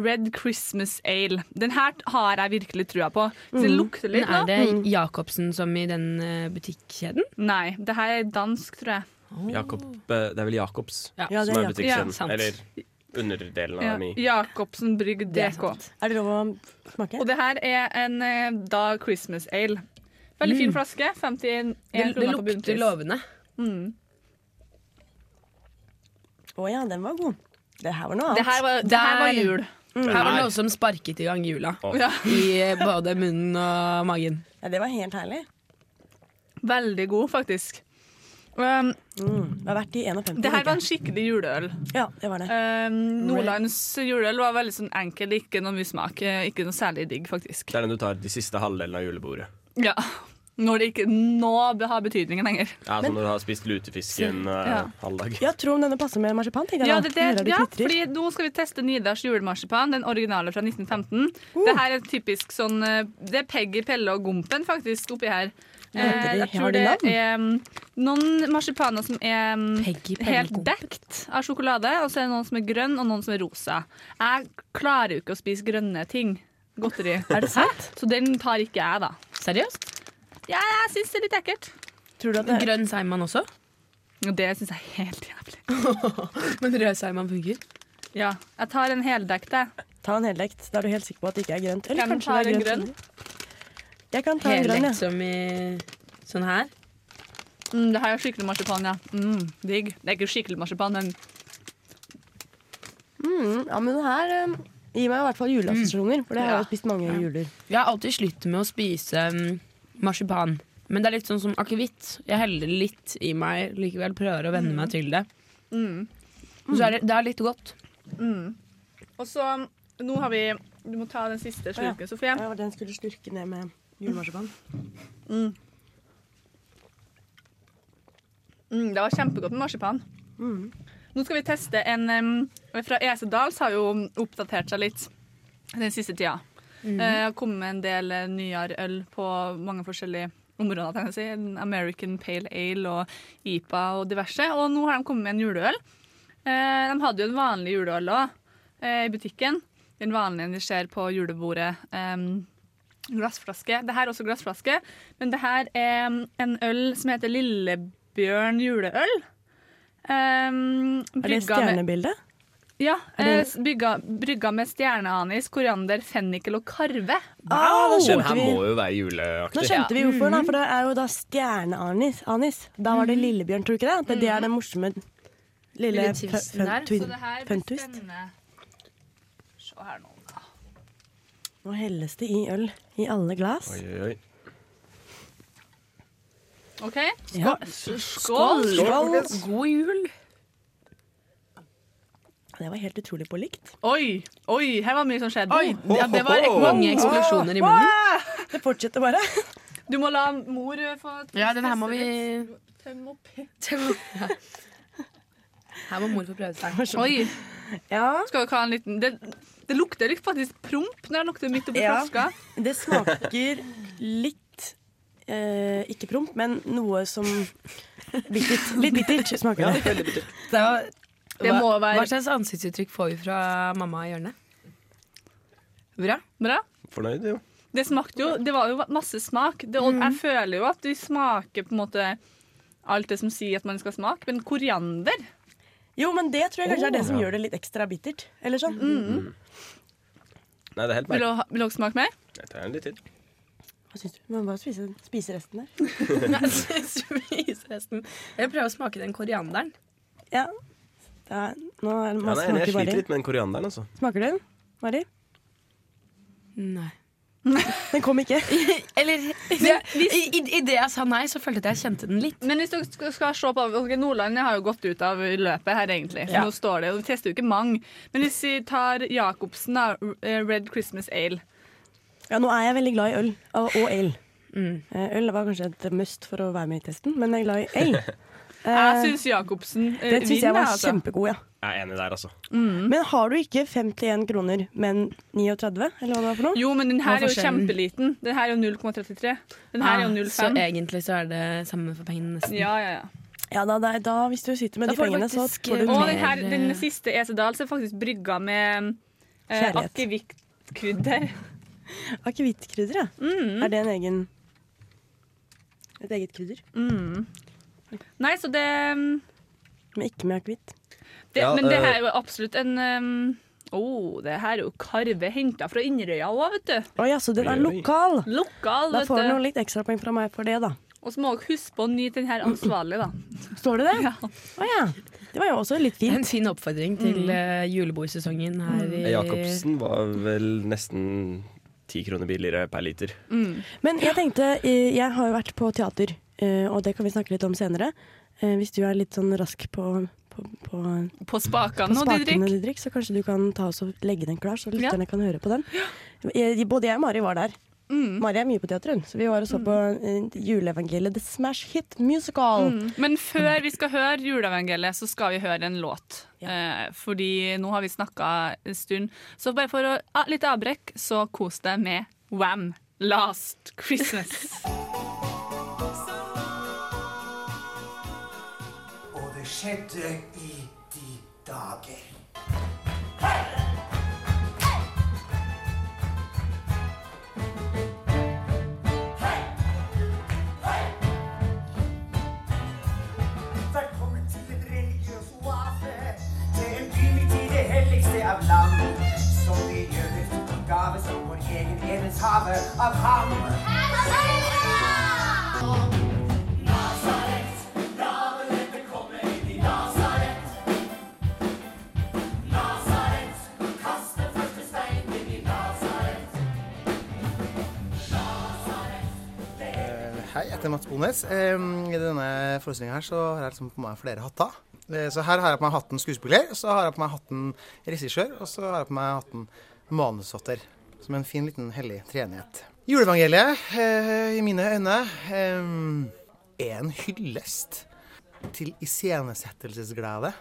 Red Christmas Ale. Den her har jeg virkelig trua på. Hvis det lukter Men litt er det Jacobsen som i den eh, butikkjeden? Nei, det her er dansk, tror jeg. Jakob, eh, det er vel Jacobs Ja. Som er Jakob. butikkjeden. Ja, eller underdelen av Ja, mi. Jacobsen Brygg Det er sant. Er det lov å smake? Og det her er en eh, da Christmas ale. Veldig fin flaske. 51 Det, det bunnpris. Det lukter lovende. Mm. Å ja, den var god. Det her var noe Det annet. her var, det her var jul. Mm. Her var det noe som sparket i gang jula. Oh. Ja. I både munnen og magen. Ja, det var helt herlig. Veldig god, faktisk. Um, Mm. Det har vært i 51. det her var en skikkelig juleøl. Ja, det var det. Um, Nordlands juleøl var veldig sånn enkel, ikke noe mye smak. eh, Ikke noe særlig digg, faktisk. Det er den du tar de siste halvdelen av julebordet. Ja. Når det ikke nå har betydningen lenger. Ja, Som når du har spist lutefisken uh, Ja. halv dag. Ja, tro om denne passer med marsipan, jeg Ja, det, det, ja, fordi nå skal vi teste Nidars julemarsipan, den originale fra 1915. Det her er typisk sånn eh, Det er Peggy, Pelle og Gompen faktisk oppi her. Heter Eh, jeg tror de det navn? er mm, noen marsipaner som er Peggy, Peggy, helt dekt av sjokolade, og så er det noen som er grønn, og noen som er rosa. Jeg klarer jo ikke å spise grønne ting. Godteri. Er det sant? Så den tar ikke jeg, da. Seriøst? Ja, jeg syns det er litt ekkelt. Tror du at det er Grønn seigmann også? Og det syns jeg er helt jævlig. Men rød seigmann funker. Ja, jeg tar en heldekt, jeg. Ta en heldekt. Da er du helt sikker på at det ikke er grønt. Eller Hvem kanskje det er en grønt. grønn? Jeg kan ta en grønn, ja. som i sånn her. Mm, det her er skikkelig marsipan, ja. Mm, digg. Det er ikke skikkelig marsipan, men Mm, ja, men det her um, gir meg i hvert fall juleassosiasjoner, for det har jeg Ja. jo spist mange juler. Jeg har alltid slitt med å spise um, marsipan. Men det er litt sånn som akevitt. Jeg heller det litt i meg likevel. Prøver å venne meg til det. mm. Så er det, det er litt godt. Mm. Og så Nå har vi Du må ta den siste slurken, Sofie. Ja, den skulle slurke ned med julemarsipan. Mm, det var kjempegodt med marsipan. Mm. Nå skal vi teste en um, fra Esedals har jo oppdatert seg litt den siste tida. Mm. har kommet med en del uh, nyere øl på mange forskjellige områder. si. American Pale Ale og IPA og diverse. Og nå har de kommet med en juleøl. Uh, de hadde jo en vanlig juleøl òg i butikken. Den vanlige vi ser på julebordet. em, glassflaske. Det her er også glassflaske, men det her er en øl som heter Lillebjørn juleøl. Um, Er det stjernebildet? Ja. Er det- eh, Bygga, brygga med stjerneanis, koriander, fennikel og karve. Wow, da Den her vi. må jo være juleaktig. Nå skjønte vi hvorfor, da, for det er jo da stjerneanis. Anis. Da var det Lillebjørn, tror du ikke det? Det, det er den morsomme lille Lille fun- fun- der. Så det her blir spennende. Se her nå. Nå helles det i øl i alle glass. Oi, oi, oi. OK? Ja. Skål! Skål. God jul! Det var helt utrolig på likt. Oi, oi, her var mye som skjedde. Oi, ja, det var mange eksplosjoner i munnen. Det fortsetter bare. Du må la mor få Ja, den her må vi tømme opp. Ja. Her må mor få prøve seg. Oi. Ja. Skal vi ha en liten Det, det lukter litt faktisk promp når det lukter midt oppi Ja. flaska. Det smaker litt eh, Ikke promp, men noe som bittert. Litt bittert smaker det. Det, var, Det hva, må være- hva slags ansiktsuttrykk får vi fra mamma i hjørnet? Bra. Bra. Fornøyd, jo. Det smakte jo Det var jo masse smak. Det, og jeg føler jo at vi smaker på en måte alt det som sier at man skal smake, men koriander Jo, men det tror jeg kanskje er det som Ja. gjør det litt ekstra bittert. Eller sånn. Nei, det er helt Vil merkelig. ha, vil dere smake mer? Jeg tar en litt til. Hva syns du? Man må bare spise, spise resten der. Spis resten. Jeg vil prøve å smake den korianderen. Ja. Det er, nå er det Ja, nei, jeg smaker sliter bare litt med den korianderen, altså. Smaker du den, Mari? Nei. Den kom ikke. Eller i, i, I det jeg sa nei, så følte jeg at jeg kjente den litt. Men hvis dere skal, skal se på okay, Nordland har jo gått ut av løpet her, egentlig. Ja. Nå står det, og Vi tester jo ikke mange. Men hvis vi tar Jacobsen, da, eh, Red Christmas Ale Ja, nå er jeg veldig glad i øl og, og ale. Mm. Eh, Øl var kanskje et must for å være med i testen, men jeg er glad i ale. Jeg Eh, syns Jacobsen vinner. Det syns jeg var altså. kjempegod, ja. Jeg er enig der, altså. Men har du ikke 51 kroner, men 39, eller hva det var for noe? Jo, men den her er jo kjempeliten. Den her er jo 0,33. Den her er jo 0,5. så egentlig så er det samme for pengene, nesten. Ja, ja, ja. Ja, da, da, da, hvis du sitter med Da de pengene, så får du Og mer, den, her, den eh, siste Esedal er faktisk brygga med eh, akevittkrydder. akevittkrydder. Ja. Mm. Er det en egen Et eget krydder? Mm. Nei, så det, Men ikke med akevitt. Ja, Men det eh, her er jo absolutt en um, oh, det her er jo karve henta fra Inderøya òg, vet du. Å ja, så den er lokal! Lokal, Da får du noen litt ekstrapoeng fra meg for det, da. Og så må dere huske på å nyte den her ansvarlig, da. Står det det? Ja. Å ja. Det var jo også litt fint. en fin oppfordring til mm. julebordsesongen her i Jacobsen var vel nesten ti kroner billigere per liter. Men jeg tenkte, eh, jeg har jo vært på teater, eh, og det kan vi snakke litt om senere. Eh, Hvis du er litt sånn rask på, på, på, På på spakene og spakene, Didrik. Så kanskje du kan ta oss og legge den klar, så Ja. lytterne kan høre på den. Eh, Både jeg og Mari var der. Mm. Mari er mye på teater, hun, så vi var og så på eh, juleevangeliet The Smash Hit Musical. Mm. Men før vi skal høre juleevangeliet, så skal vi høre en låt. Eh, fordi nå har vi snakka en stund. Så bare for å ah, litt avbrekk, så kos deg med Wham! Last Christmas. det skjedde i de dager. Land. Som vi fikk i gave som vår egen eneshave av ham. Hei, jeg heter Mats Bones. I denne forestillingen her så har jeg liksom på meg flere hatter. Eh, Så her har jeg på meg hatten skuespiller, så har jeg på meg hatten regissør, og så har jeg på meg hatten manusforfatter. Som en fin liten hellig treenighet. Juleevangeliet, eh, i mine øyne, er en hyllest til iscenesettelsesglede.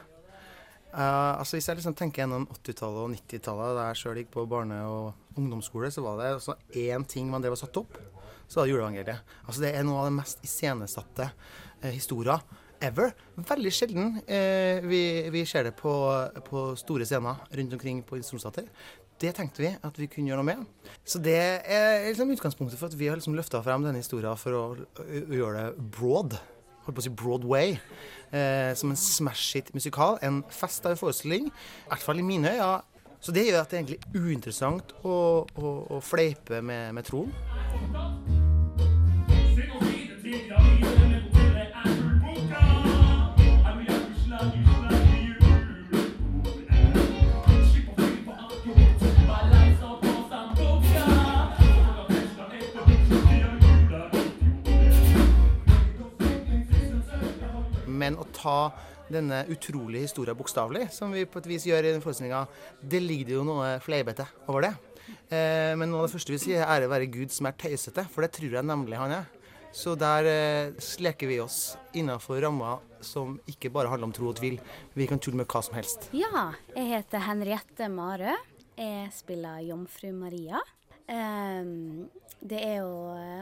Uh, altså Hvis jeg liksom tenker gjennom 80-tallet og 90-tallet, da jeg sjøl gikk på barne- og ungdomsskole, så var det altså én ting man drev og satte opp, så var det juleevangeliet. Altså Det er noe av det mest iscenesatte eh, historier ever. Veldig sjelden eh, vi, vi ser det på, på store scener rundt omkring på Solsater. det tenkte vi at vi kunne gjøre noe med. Så det er liksom utgangspunktet for at vi har liksom løfta frem denne historien for å, å, å gjøre det broad. Holdt på å si Broadway. Eh, som en smash hit musikal. En fest av en forestilling. I hvert fall i mine øyne. Så det gjør at det er egentlig uinteressant å, å, å fleipe med, med troen. Men å ta denne utrolige historien bokstavelig, som vi på et vis gjør i den forestillinga, det ligger jo noe fleipete over det. Eh, men noe av det første vi sier, er ære være Gud som er tøysete, for det tror jeg nemlig han er. Så der eh, sleker vi oss innafor rammer som ikke bare handler om tro og tvil. Vi kan tulle med hva som helst. Ja, jeg heter Henriette Marø. Jeg spiller Jomfru Maria. Um, det er jo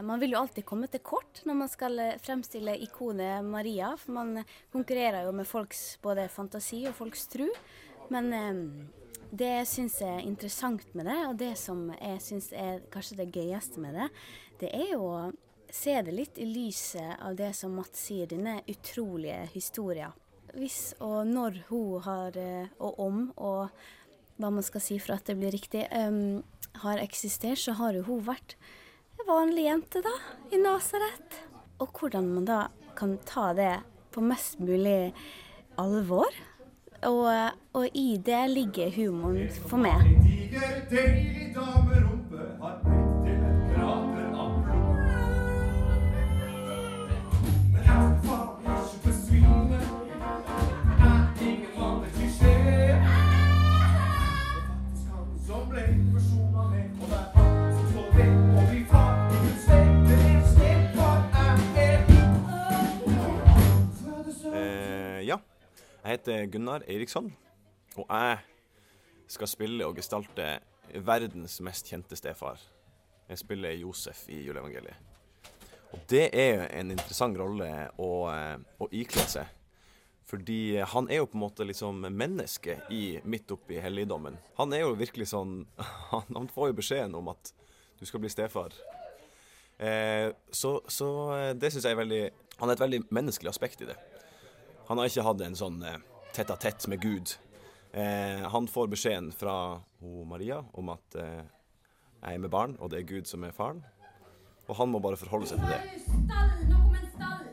Man vil jo alltid komme til kort når man skal eh, fremstille ikonet Maria, for man konkurrerer jo med folks både fantasi og folks tro. Men um, det jeg syns er interessant med det, og det som jeg syns er kanskje det gøyeste med det, det er jo se det litt i lyset av det som Mats sier, denne utrolige historien. Hvis og når hun har, eh, og om, og hva man skal si for at det blir riktig, um, har eksistert, så har jo hun vært en vanlig jente, da, i Nasaret. Og hvordan man da kan ta det på mest mulig alvor. Og, og i det ligger humoren for meg. Deilig damerumpe har Jeg heter Gunnar Eiriksson, og jeg skal spille og gestalte verdens mest kjente stefar. Jeg spiller Josef i juleevangeliet. Og det er en interessant rolle å, eh, å ikle seg. Fordi han er jo på en måte liksom menneske midt oppi helligdommen. Han er jo virkelig sånn Han, han får jo beskjeden om at du skal bli stefar. Eh, så, så eh, det syns jeg er veldig Han er et veldig menneskelig aspekt i det. Han har ikke hatt en sånn eh, tett a tett med Gud. Eh, han får beskjeden fra ho Maria om at eh, jeg er med barn, og det er Gud som er faren. Og han må bare forholde seg til det. Stall, noe med stall.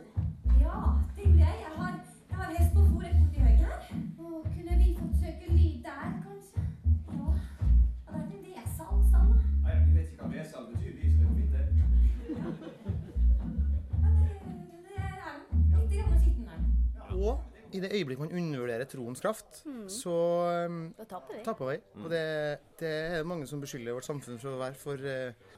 I det øyeblikk man undervurderer troens kraft, Mm. så um, Da taper vi. taper vi. Og det, det er mange som beskylder vårt samfunn for å være for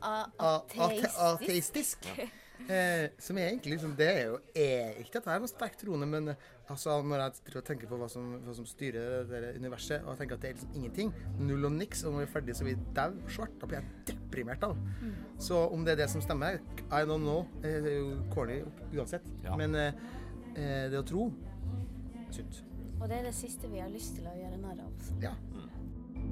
ate- ateistisk. Ja. Eh, som er egentlig liksom, Det er jo er ikke at jeg er noe sterkt troende, men eh, altså, når jeg tenker på hva som, hva som styrer det det universet, og jeg tenker at det er liksom ingenting, null og niks, og når vi er ferdig så blir vi dau svart, da blir jeg deprimert av. Så om det er det som stemmer, I don't know. Det er jo corny uansett. Ja. Men eh, eh, det å tro sunt. Og det er det siste vi har lyst til å gjøre narr av. så. Ja.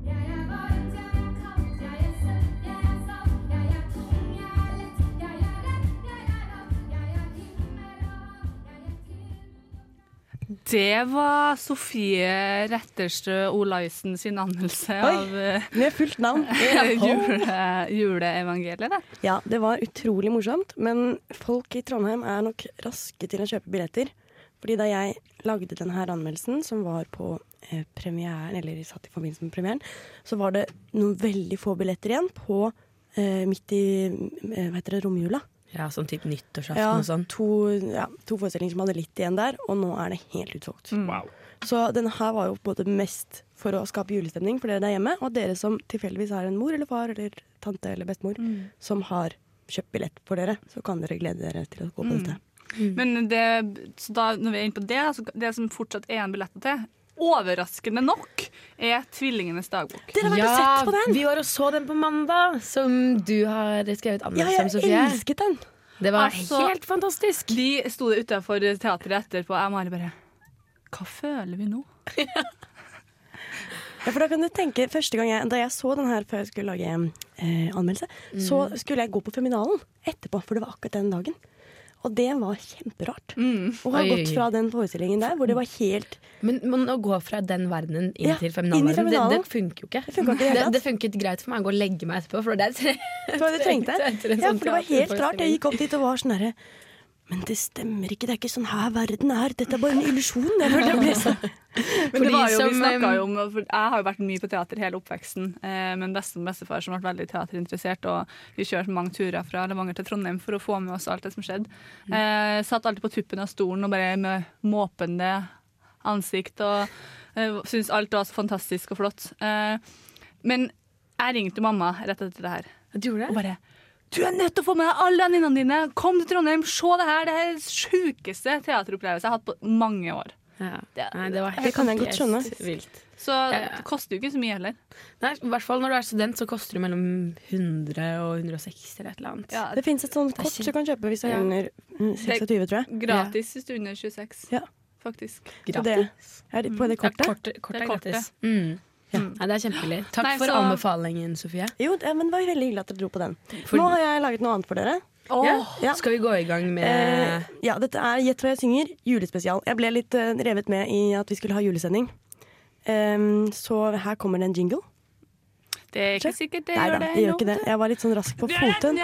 Jeg er varmt, jeg er kaldt, jeg er søt, jeg er salt, jeg er tung, jeg er lett, jeg er redd, jeg er rart, jeg er himmel jeg er til. Det var Sofie Retterstø Olaisen sin anmeldelse av eh, Med fullt navn. jule, juleevangeliet. det. Ja, det var utrolig morsomt, men folk i Trondheim er nok raske til å kjøpe billetter. Fordi da jeg lagde denne anmeldelsen, som var på eh, premieren, eller satt i forbindelse med premieren, så var det noen veldig få billetter igjen på eh, midt i eh, hva heter det, romjula. Ja, sånn type nyttårsaften Ja, og sånn. to, ja, to forestillinger som hadde litt igjen der, og nå er det helt utsolgt. Wow. Så denne her var jo en mest for å skape julestemning for dere der hjemme, og dere som tilfeldigvis har en mor eller far eller tante eller bestemor Mm. som har kjøpt billett for dere, så kan dere glede dere til å gå på Mm. dette. Men det, så da, når vi er inne på det, altså det som fortsatt er en billetter til, overraskende nok, er Tvillingenes dagbok. ja, vi var og så den på mandag, som du har skrevet Ja, anmeldelse jeg om, Sofie. elsket den. Det var Altså, helt fantastisk. Vi sto utafor teatret etterpå, jeg og Mari bare Hva føler vi nå? Ja, for da kan du tenke, første gang jeg, Da jeg så den her før jeg skulle lage eh, anmeldelse, så skulle jeg gå på Feminalen etterpå, for det var akkurat den dagen. Og det var kjemperart. Å ha gått fra den forestillingen der, hvor det var helt Men, men å gå fra den verdenen inn Ja, til feminalverdenen, det, det funker jo ikke. Det funker ikke det det, funket greit for meg å gå og legge meg etterpå, for det var det du trengte. Ja, for det var helt rart. Jeg gikk opp dit og var sånn herre Men det stemmer ikke, det er ikke sånn her verden er. Dette er bare en illusjon. Jeg følte jeg ble sånn. Men det var jo, vi som, snakket um, jo om, for Jeg har jo vært mye på teater hele oppveksten, eh, men bestemor og bestefar som ble veldig teaterinteressert. Og vi kjørte mange turer fra Levanger til Trondheim for å få med oss alt det som skjedde. Eh, satt alltid på tuppen av stolen og bare med måpende ansikt og eh, syntes alt var så fantastisk og flott. Eh, men jeg ringte mamma rett etter det her. Og bare du er nødt til å få med deg alle venninnene dine! Kom til Trondheim, se det her! Det er den sjukeste teateropplevelsen jeg har hatt på mange år. Ja. Det, Nei, det, var Det kan jeg godt skjønne. Vilt. Så det koster jo ikke så mye heller. Nei, I hvert fall når du er student, så koster det mellom 100 og 160 eller et eller annet. Det fins et sånt kort du kan kjøpe hvis du er Ja. under mm, 26, tror jeg. Gratis hvis du er under 26, Ja. faktisk. Gratis. det, er det på det kortet? Ja, kortet, kortet Det er er kortet. Gratis. Mm. Nei, det er kjempebillig. Takk Nei, for så- anbefalingen, Sofie. Jo, det, men det var veldig hyggelig at dere dro på den. For- Nå har jeg laget noe annet for dere. Ja. Skal vi gå i gang med Eh, ja, dette er Gjett hva jeg synger, julespesial. Jeg ble litt uh, revet med i at vi skulle ha julesending. Um, så her kommer det en jingle. Det er ikke sikkert det Nei gjør da, det. det gjør ikke det. Jeg var litt sånn rask på foten.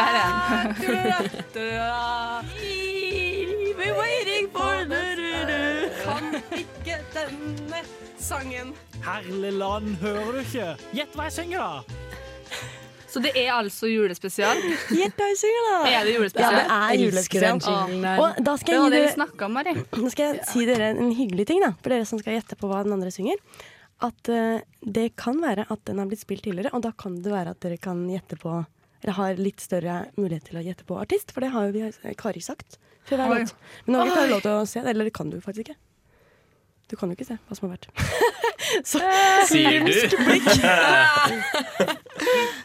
Der er den. Sangen. Herlig land, hører du ikke? Gjett hva jeg synger, da! Så det er altså julespesial? Gjett hva jeg synger, da! Er det julespesial? Ja, det er julespesial. den. Og da skal Det jeg dere om, Mari. Nå skal jeg si dere en hyggelig ting, da, for dere som skal gjette på hva den andre synger. At uh, det kan være at den har blitt spilt tidligere, og da kan det være at dere kan gjette på Eller har litt større mulighet til å gjette på artist, for det har jo vi, eh, Kari sagt. før hver låt. Men nå har vi ikke lov til å se det, eller det kan du faktisk ikke. Du kan jo ikke se hva som har vært. Så, Sier du? Blikk.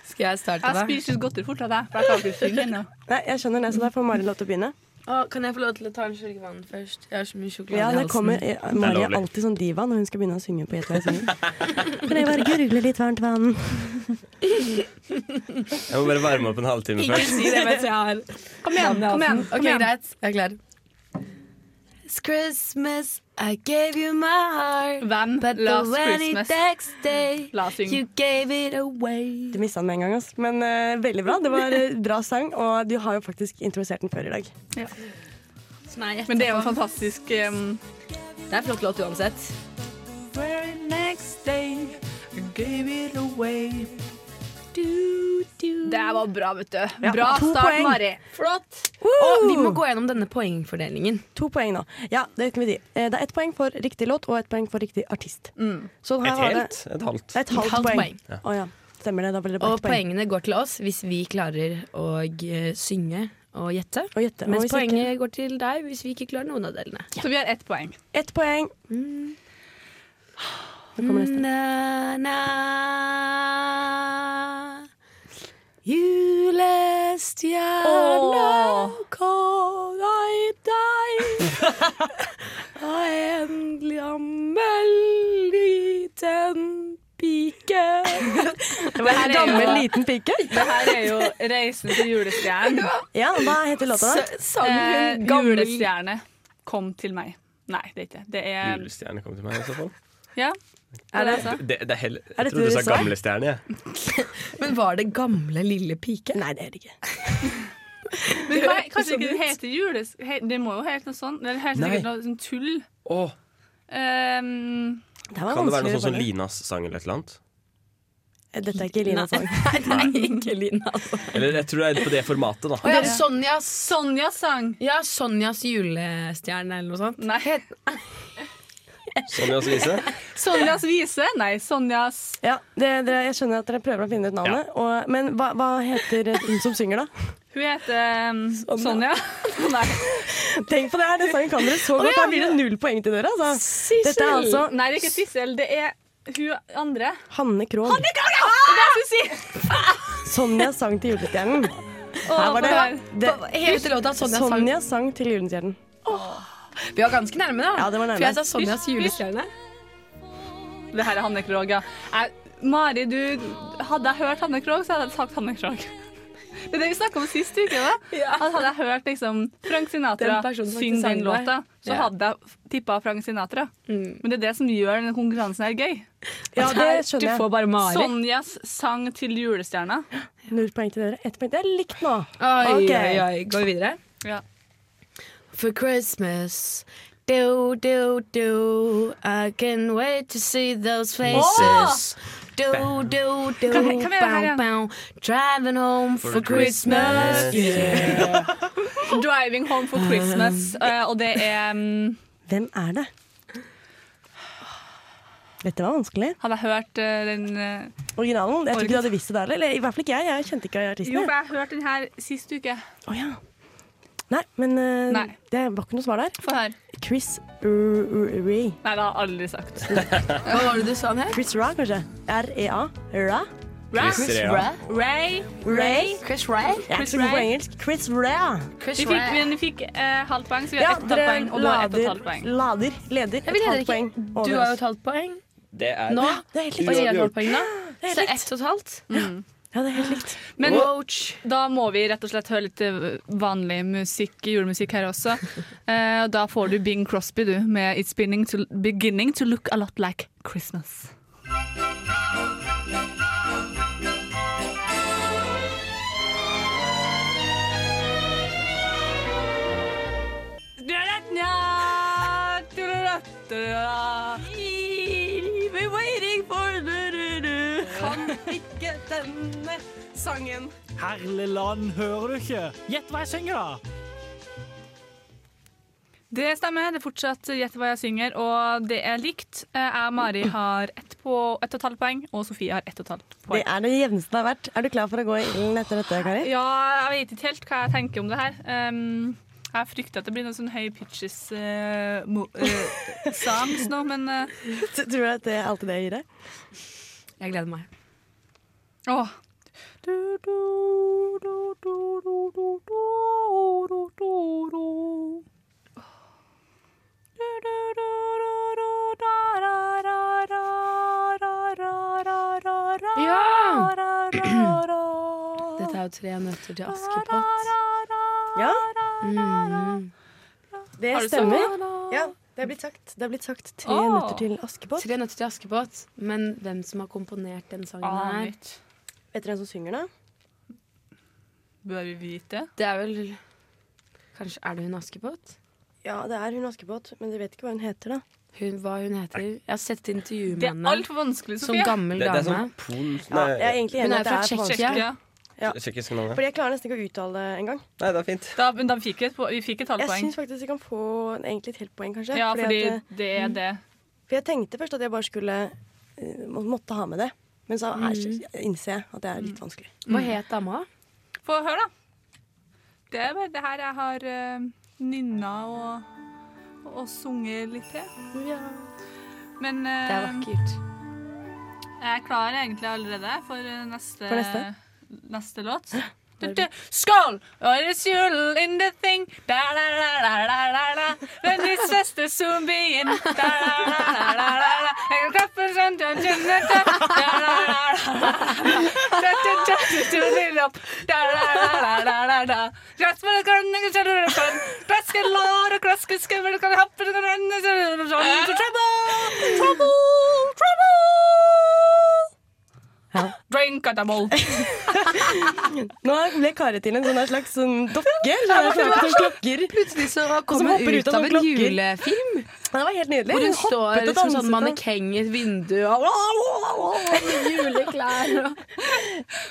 Skal jeg starte, Jeg da? spiser godteri av deg, for jeg kan ikke synge ennå. Nei, jeg skjønner det, så da får Mari lov til å begynne. Å, kan jeg få lov til å ta en slurk vann først? Jeg har så mye sjokolade Ja, i halsen. kommer, jeg, Mari er alltid sånn diva når hun skal begynne å synge på Gjett hva jeg synger. Kan jeg bare gurgle litt varmt vann? Jeg må bare varme opp en halvtime først. Ikke si det mens jeg har Kom igjen, kom igjen, Ok, igjen. greit. Jeg er klar. It's Christmas, I gave you my heart. Hvem? But last the very Christmas. next day, La oss synge. you gave it away. Du mista den med en gang, ass. men eh, veldig bra. Det var eh, bra sang, og du har jo faktisk introdusert den før i dag. Men det er jo en fantastisk um, Det er en flott låt uansett. Very next day I gave it away. Det var bra, vet du. Ja, Bra start, poeng. Mari. Flott. Og vi må gå gjennom denne poengfordelingen. To poeng nå. Ja, det kan vi si. Eh, Det er ett poeng for riktig låt og ett poeng for riktig artist. Så her Et helt? Et halvt? et halvt, Et halvt poeng. poeng. Å ja. Stemmer det. Da blir det bare Og ett poeng. poengene går til oss hvis vi klarer å eh, synge og gjette. Og gjette. Og Mens hvis ikke- går til deg hvis vi ikke klarer noen av delene. Så vi har ett poeng. Ett poeng. Nå kommer neste. Na, na, liten pike. Det var en er gammel, jo- liten pike. Det her er jo 'Reisen til julestjernen'. Ja, hva heter låta da? Sang Eh, hun gammel julestjerne, kom til meg. Nei, det er ikke det. Er Julestjerne kom til meg i så fall. Ja. Er det- det? Det, det er heller, Er jeg dette trodde du sa gamle stjerne. Ja. Men var det gamle lille pike? Nei, det er det ikke. Men hva, kanskje ikke det heter jules... he- Det må jo hete noe sånt. Det heter helt sikkert noe sånn tull. Åh, Um, Det var kan det være noe sånn som. Linas sang eller et eller annet? Dette er ikke Linas sang. Nei, det er ikke Lina. Altså. Eller jeg tror det er på det formatet, da. Oh, ja, Sonjas Sonjas sang. Ja, Sonjas julestjerne eller noe sånt. Nei. Sonjas vise. Sonjas vise? Nei, Sonjas Ja, det, det, jeg skjønner at dere prøver å finne ut navnet. Og, men hva, hva heter hun som synger, da? Hun heter um, Sonja. Nei. Tenk på det her, den sangen kan dere så godt. Da blir det null poeng til dere. Altså. Dette er altså Nei, det er ikke Sissel. Det er hun andre. Hanne Krogh. Det er det jeg skulle si! Sonja sang til julestjernen. Her var det, det Hele låta Sonja sang. Sonja sang til julestjernen. Vi var ganske nærme, da. Ja, det var nærme. For jeg sa Sonjas julestjerne. det her er Hanne Krogh, ja. Jeg, Mari, du Hadde jeg hørt Hanne Krogh, så hadde jeg sagt Hanne Krogh. Det er det vi snakka om sist uke. da At Hadde jeg hørt liksom Frank Sinatra Den synge den låta, så Ja. hadde jeg tippa Frank Sinatra. Men det er det som gjør denne konkurransen her gøy. Ja, det skjønner jeg. Du får bare Mari. Sonjas sang til julestjerna. Null poeng til dere. Ett poeng. Det er likt nå. Oi, okay. oi, oi. Går vi videre? Ja. For Christmas Do, do, do I can wait to see those faces Do, do, do Kan kan bow, bow. Driving home for, For Christmas, Christmas, yeah. 'Driving Home for Christmas', Uh, og det er um... Hvem er det? Dette var vanskelig. Hadde jeg hørt uh, den uh, Originalen? Jeg tror ikke du hadde visst det der, eller i hvert fall ikke jeg. Jeg kjente ikke artisten. Jo, jeg hørte den her sist uke. Oh, ja. Nei, men uh, Nei. det var ikke noe svar der. Få høre. Chris R- R- Nei, det har jeg aldri sagt. Hva var det du sa han het? Chris Ra, kanskje? R-E-A? Ra? Chris Chris Rea. Ray. Ray? Chris Ray? Jeg er Chris ikke så god på Ray. engelsk. Chris Ra. Chris Vi fikk, Ray. men vi fikk uh, halvt poeng, så vi har Ja, ett og et halvt poeng. Og du har ett og et halvt poeng. lader, leder. Et halvt poeng Du har jo et halvt poeng Det er nå. Det er helt Og jeg har et halvt poeng nå. Det Så ett og et halvt. Ja, det er helt likt. Men da må vi rett og slett høre litt eh, vanlig musikk, julemusikk her også. Eh, da får du Bing Crosby, du, med It's beginning to, beginning to look a lot like Christmas. Denne sangen. Herligland, hører du ikke? Gjett hva jeg synger, da! Det stemmer. Det er fortsatt Gjett hva jeg synger, og det er likt. Eh, Jeg og Mari har ett, på, ett og et halvt poeng, og Sofie har ett og et halvt Det poeng. er det jevneste det har vært. Er du klar for å gå i ilden etter dette, Kari? Ja, jeg vet ikke helt hva jeg tenker om det her. Um, jeg frykter at det blir noen sånn høy pitches eh, mo, uh, songs nå, men uh, Tror du at det er alltid det jeg gir deg? Jeg gleder meg. Oh. Ja! Dette er jo tre nøtter til Askepott. Ja. Mm. Det stemmer. Ja, det er blitt sagt. Det er blitt sagt Tre nøtter til Askepott. Tre nøtter til Askepott, men hvem som har komponert den sangen her? Anet. Vet dere hvem som synger det? Bør vi vite? Det er vel Kanskje Er det hun Askepott? Ja, det er hun Askepott, men dere vet ikke hva hun heter, da. Hun, hva hun heter? Jeg har sett intervju med henne. Det er altfor vanskelig, Som Sofie. gammel Det, det er dame. sånn pol... Ja, jeg er egentlig Hun er fra Tsjekkia. Ja. Fordi jeg klarer nesten ikke å uttale det engang. Nei, det er fint. Da, men da fikk vi, et, vi fikk et halvt Jeg poeng. syns faktisk vi kan få egentlig et helt poeng, kanskje. Ja, fordi at, eh, det er det. for jeg tenkte først at jeg bare skulle eh, måtte ha med det. Men så er, innser jeg at det er litt vanskelig. Hva het dama? Få høre, da. Det er bare det her jeg har uh, nynna og, og sunget litt til. Men uh, Det er vakkert. jeg er klar egentlig allerede for eh, neste, For neste? neste låt. Skål! Og it's jul in the thing da la la la la la la When it's just a zombie in da la la la la la la Jeg klapper sånn da la la la la la Klaske lår og klaske skummer Trouble! Trouble! Trouble! Drink at I'm old. Nå ble Kari til en sånn slags sånn dokke. Plutselig så kom hun ut ut av av en klokker. julefilm. Ja, det var helt nydelig. Hvor hun hoppet står som liksom sånn mannekeng i et vindu og juleklær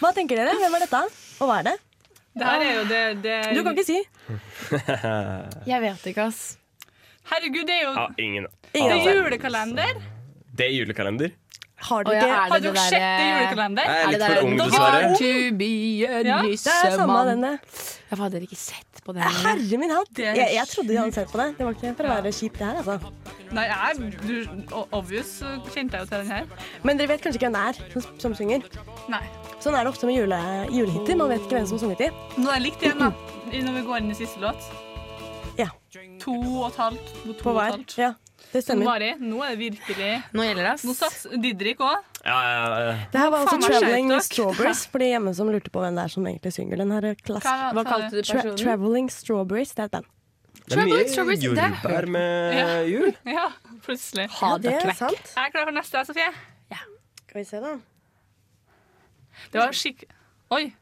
Hva tenker dere? Hvem er dette? Og hva er det? Det her er jo det, det Du kan ikke si. Jeg vet ikke, ass. Herregud, det er jo Ja, ingen Det er julekalender. Det er julekalender. Har du ja, ikke Har dere det derre- julekalender? Jeg er litt for ung, dessverre. to be a Ja, Det er samme nissemann? denne. Jeg hadde ikke sett på den. Herre min hatt. Jeg, jeg trodde de hadde sett på det. Det var ikke for å være kjipt, det her. altså. Nei, jeg, du, obvious så kjente jeg jo til den her. Men dere vet kanskje ikke hvem det er som, som synger? Nei. Sånn er det ofte med jule, julehitter. Man vet ikke hvem som har sunget de. Nå er det likt igjen, da. Når vi går inn i siste låt. Ja. To og et halvt mot to På og et halvt. Ja. Det stemmer. Mari, nå er det virkelig Nå gjelder det. Nå sats Didrik òg. Ja, ja, ja. Det her var altså 'Traveling with. Strawberries', for de hjemme som lurte på hvem det er som egentlig synger den her klass. Hva- kalte du Tra personen? 'Traveling Strawberries'. Det er et band. Det er mye det jordbær med Ja. jul. Ja, plutselig. Ja, det er sant. Jeg er klar for neste, Sofie. Ja. Skal vi se, da. Det var skikk... Oi.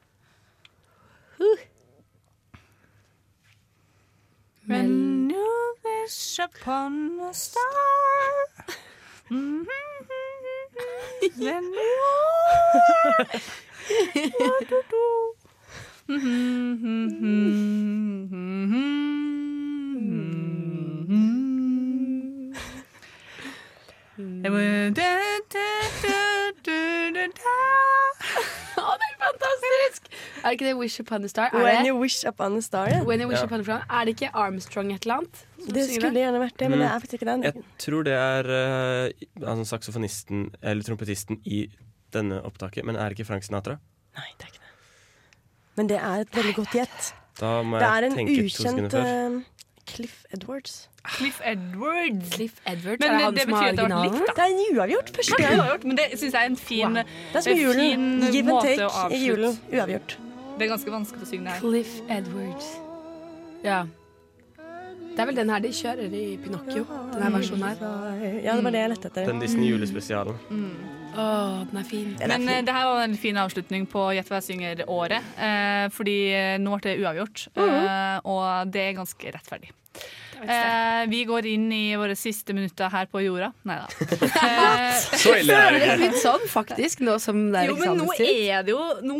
When you wish upon a star Mhm. Then Å, det er fantastisk! Er det ikke det Wish Upon a Star? Er When you wish upon a star. Ja. When you wish Ja. upon a star. Er det ikke Armstrong et eller annet? som Det synger skulle gjerne vært det, men det er faktisk ikke den. Jeg tror det er uh, altså saksofonisten eller trompetisten i denne opptaket, men er det ikke Frank Sinatra? Nei, det er ikke det. Men det er et veldig godt gjett. Da må Det jeg er en tenke to ukjent sekunder før. eh, Cliff Edwards. Cliff Edwards. Cliff Edwards, Men er det han det som har betyr at det har vært originalen? da. Det er en uavgjort. Første gang. men det syns jeg er en fin, Det er som en julen. fin Give and take i julen. Uavgjort. Det er ganske vanskelig å synge det her. Cliff Edwards. Ja. Det er vel den her de kjører i Pinocchio. Den her versjonen her. Ja, det var det jeg lette etter. Den Disney-julespesialen. Å, den er fin. Men eh, det her var en fin avslutning på Gjett hva jeg synger-året. Eh, fordi eh, nå ble det uavgjort, eh, og det er ganske rettferdig. Eh, vi går inn i våre siste minutter her på jorda. Nei da. Eh, Så ille er det Det ikke. blitt sånn, faktisk, nå som det er jo, men nå er det jo nå,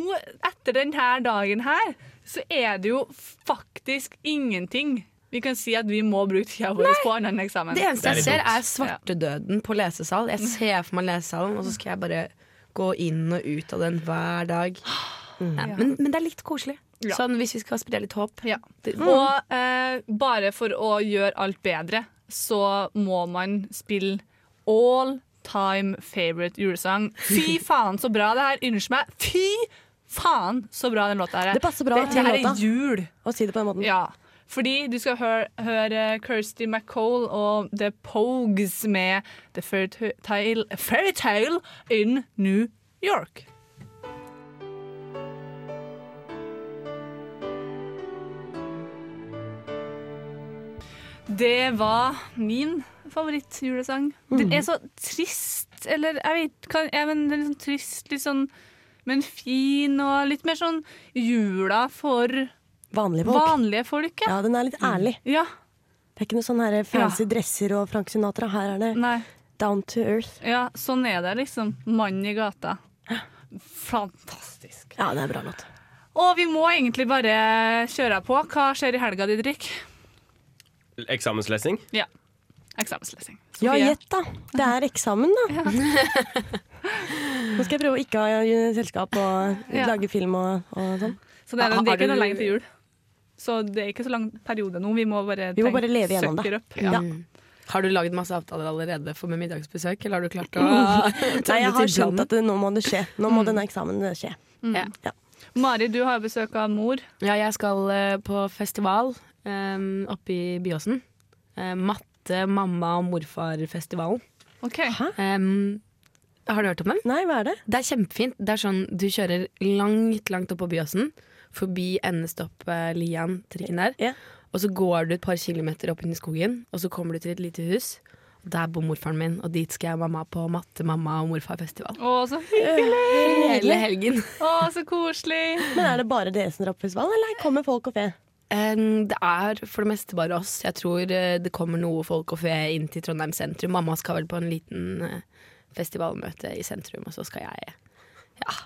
Etter denne dagen her, så er det jo faktisk ingenting vi kan si at vi må bruke tida vår på annen eksamen. Det eneste jeg ser, er svartedøden på lesesal. Jeg ser for meg lesesalen, og så skal jeg bare gå inn og ut av den hver dag. Ja, men, men det er litt koselig. Ja. Sånn hvis vi skal spre litt håp. Det- Og eh, bare for å gjøre alt bedre, så må man spille all time favorite julesang. Fy faen, så bra det her. Unnskyld meg. Fy faen, så bra den låta her er. Det passer bra det, til låta. er jul. Å si det på den måten. Ja. Fordi du skal høre, høre Kirsty MacColl og The Pogues med The Fairytale Fairytale in New York. Det var min favorittjulesang. Den Mm. er så trist, eller jeg vet hva ja, men Den er litt sånn trist, litt sånn men fin og litt mer sånn jula for Vanlige folk. vanlige folk. Ja. Ja, den er litt ærlig. Ja. Det er ikke noe sånn her fancy dresser og Frank Sinatra. Her er det Nei. down to earth. ja, sånn er det liksom. Mann i gata. Fantastisk. Ja, det er bra låt. Og vi må egentlig bare kjøre på. Hva skjer i helga, Didrik? Eksamenslesing? Ja. Eksamenslesing. Ja, Sofie? gjett da. Det er eksamen, da. Nå skal jeg prøve å ikke ha selskap og Ja. lage film og, og sånn. Så det er, det er ikke noe lenge til jul. Så det er ikke så lang periode nå. Vi må bare, Vi må tenke- bare leve gjennom det. Opp. Ja. Ja. Har du laget masse avtaler allerede for med middagsbesøk, eller har du klart å Nei, jeg har skjønt at det, nå må det skje. Nå må denne eksamen skje. Mm. Ja. Mari, du har besøk av mor. Ja, jeg skal eh, på festival um, oppe i Byåsen. Uh, matte, mamma og morfar-festivalen. Ok. Um, har du hørt om den? Nei, hva er det? Det er kjempefint. Det er sånn, Du kjører langt, langt opp på Byåsen, forbi endestoppet Lian, trikken der. Og så går du et par kilometer opp inn i skogen, og så kommer du til et lite hus. Der bor morfaren min, og dit skal jeg og mamma på matte, mamma og morfar-festival. Å, så hyggelig! Hele helgen. Å, så koselig! Men er det bare dere som drar på festival, eller kommer folk og fe? Det er for det meste bare oss. Jeg tror eh, det kommer noe folk og fe inn til Trondheim sentrum. Mamma skal vel på en liten eh, festivalmøte i sentrum, og så skal jeg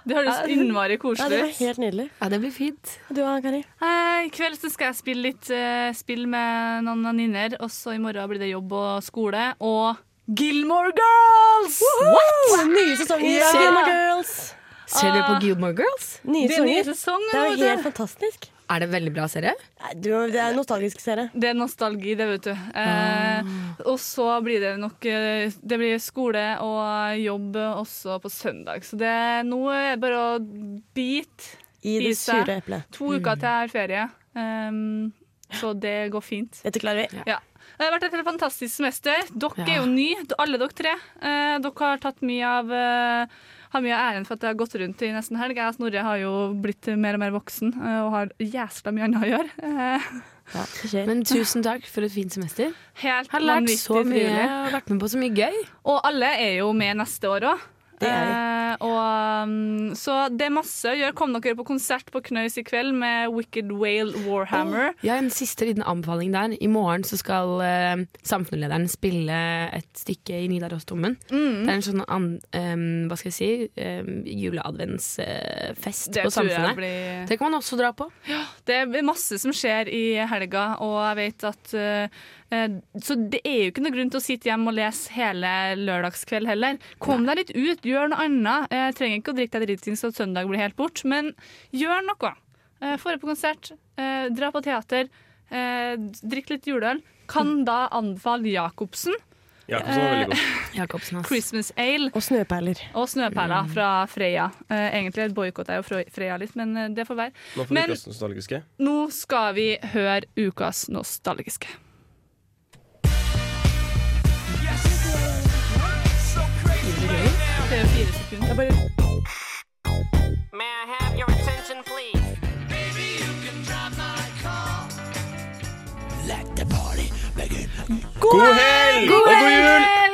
Det høres Ja, innmari Ja, det var helt nydelig. Ja, det blir fint. Du og Kari? Eh, I kveld så skal jeg spille litt uh, spill med noen venninner. Og så i morgen blir det jobb og skole. Og Gilmore Girls! What? Nye sesonger Ja. av Gilmore Girls. Ser du på Gilmore Girls? Nye er sesonger, Det er jo helt fantastisk. Er det en veldig bra serie? Det er en nostalgisk serie. Det er nostalgi, det, vet du. Eh, Og så blir det nok eh, Det blir skole og jobb også på søndag. Så det, nå er det bare å bite I det sure eplet. To uker til jeg har ferie. Um, så det går fint. Dette klarer vi. Ja. Det har vært et helt fantastisk semester. Dere er jo nye, alle dere tre. Eh, dere har tatt mye av eh, har mye av æren for at det har gått rundt i nesten helg. Jeg og Snorre har jo blitt mer og mer voksen eh, og har jæsla mye annet å gjøre. Eh, Men tusen takk for et fint semester. Helt Har lært så mye og vært med på så mye gøy. Og alle er jo med neste år òg. Det er de. Eh, og, um, så det er masse å gjøre. Kom dere på konsert på Knøys i kveld med Wicked Whale Warhammer. Ja, En siste liten anbefaling der. I morgen så skal uh, samfunnslederen spille et stykke i Nidarosdomen. Mm. Det er en sånn an, um, hva skal jeg si um, juleadventsfest uh, på Samfunnet. blir- Det kan man også dra på. Det er masse som skjer i helga, og jeg vet at eh, Så det er jo ikke noe grunn til å sitte hjemme og lese hele lørdagskveld heller. Kom deg litt ut, gjør noe annet. Jeg trenger ikke å drikke deg dritings så søndag blir helt bort, men gjør noe. Uh, Få deg på konsert, eh, dra på teater, eh, drikk litt juleøl. Kan da anbefale Jacobsen. Jacobsen var veldig god. Jacobsen, Christmas Ale. Og snøperler. Og snøperler fra Freia. Eh, egentlig boikotter jeg jo Freya litt, men eh, det får være. Nå får vi Men nostalgiske. nå skal vi høre ukas nostalgiske. Det er fire sekunder. Jeg bare May I have your attention, please? God helg! Og god helg!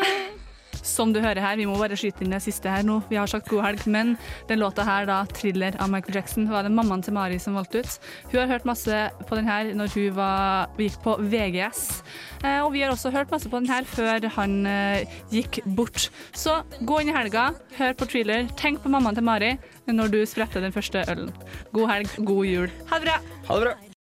Som du hører her, vi må bare skyte inn det siste her nå. Vi har sagt god helg, men den låta her, da, 'Thriller' av Michael Jackson, var det mammaen til Mari som valgte ut. Hun har hørt masse på den her når hun var, gikk på VGS. Eh, og vi har også hørt masse på den her før han eh, gikk bort. Så gå inn i helga, hør på 'Thriller', tenk på mammaen til Mari når du spretter den første ølen. God helg, god jul. Ha det bra! Ha det bra.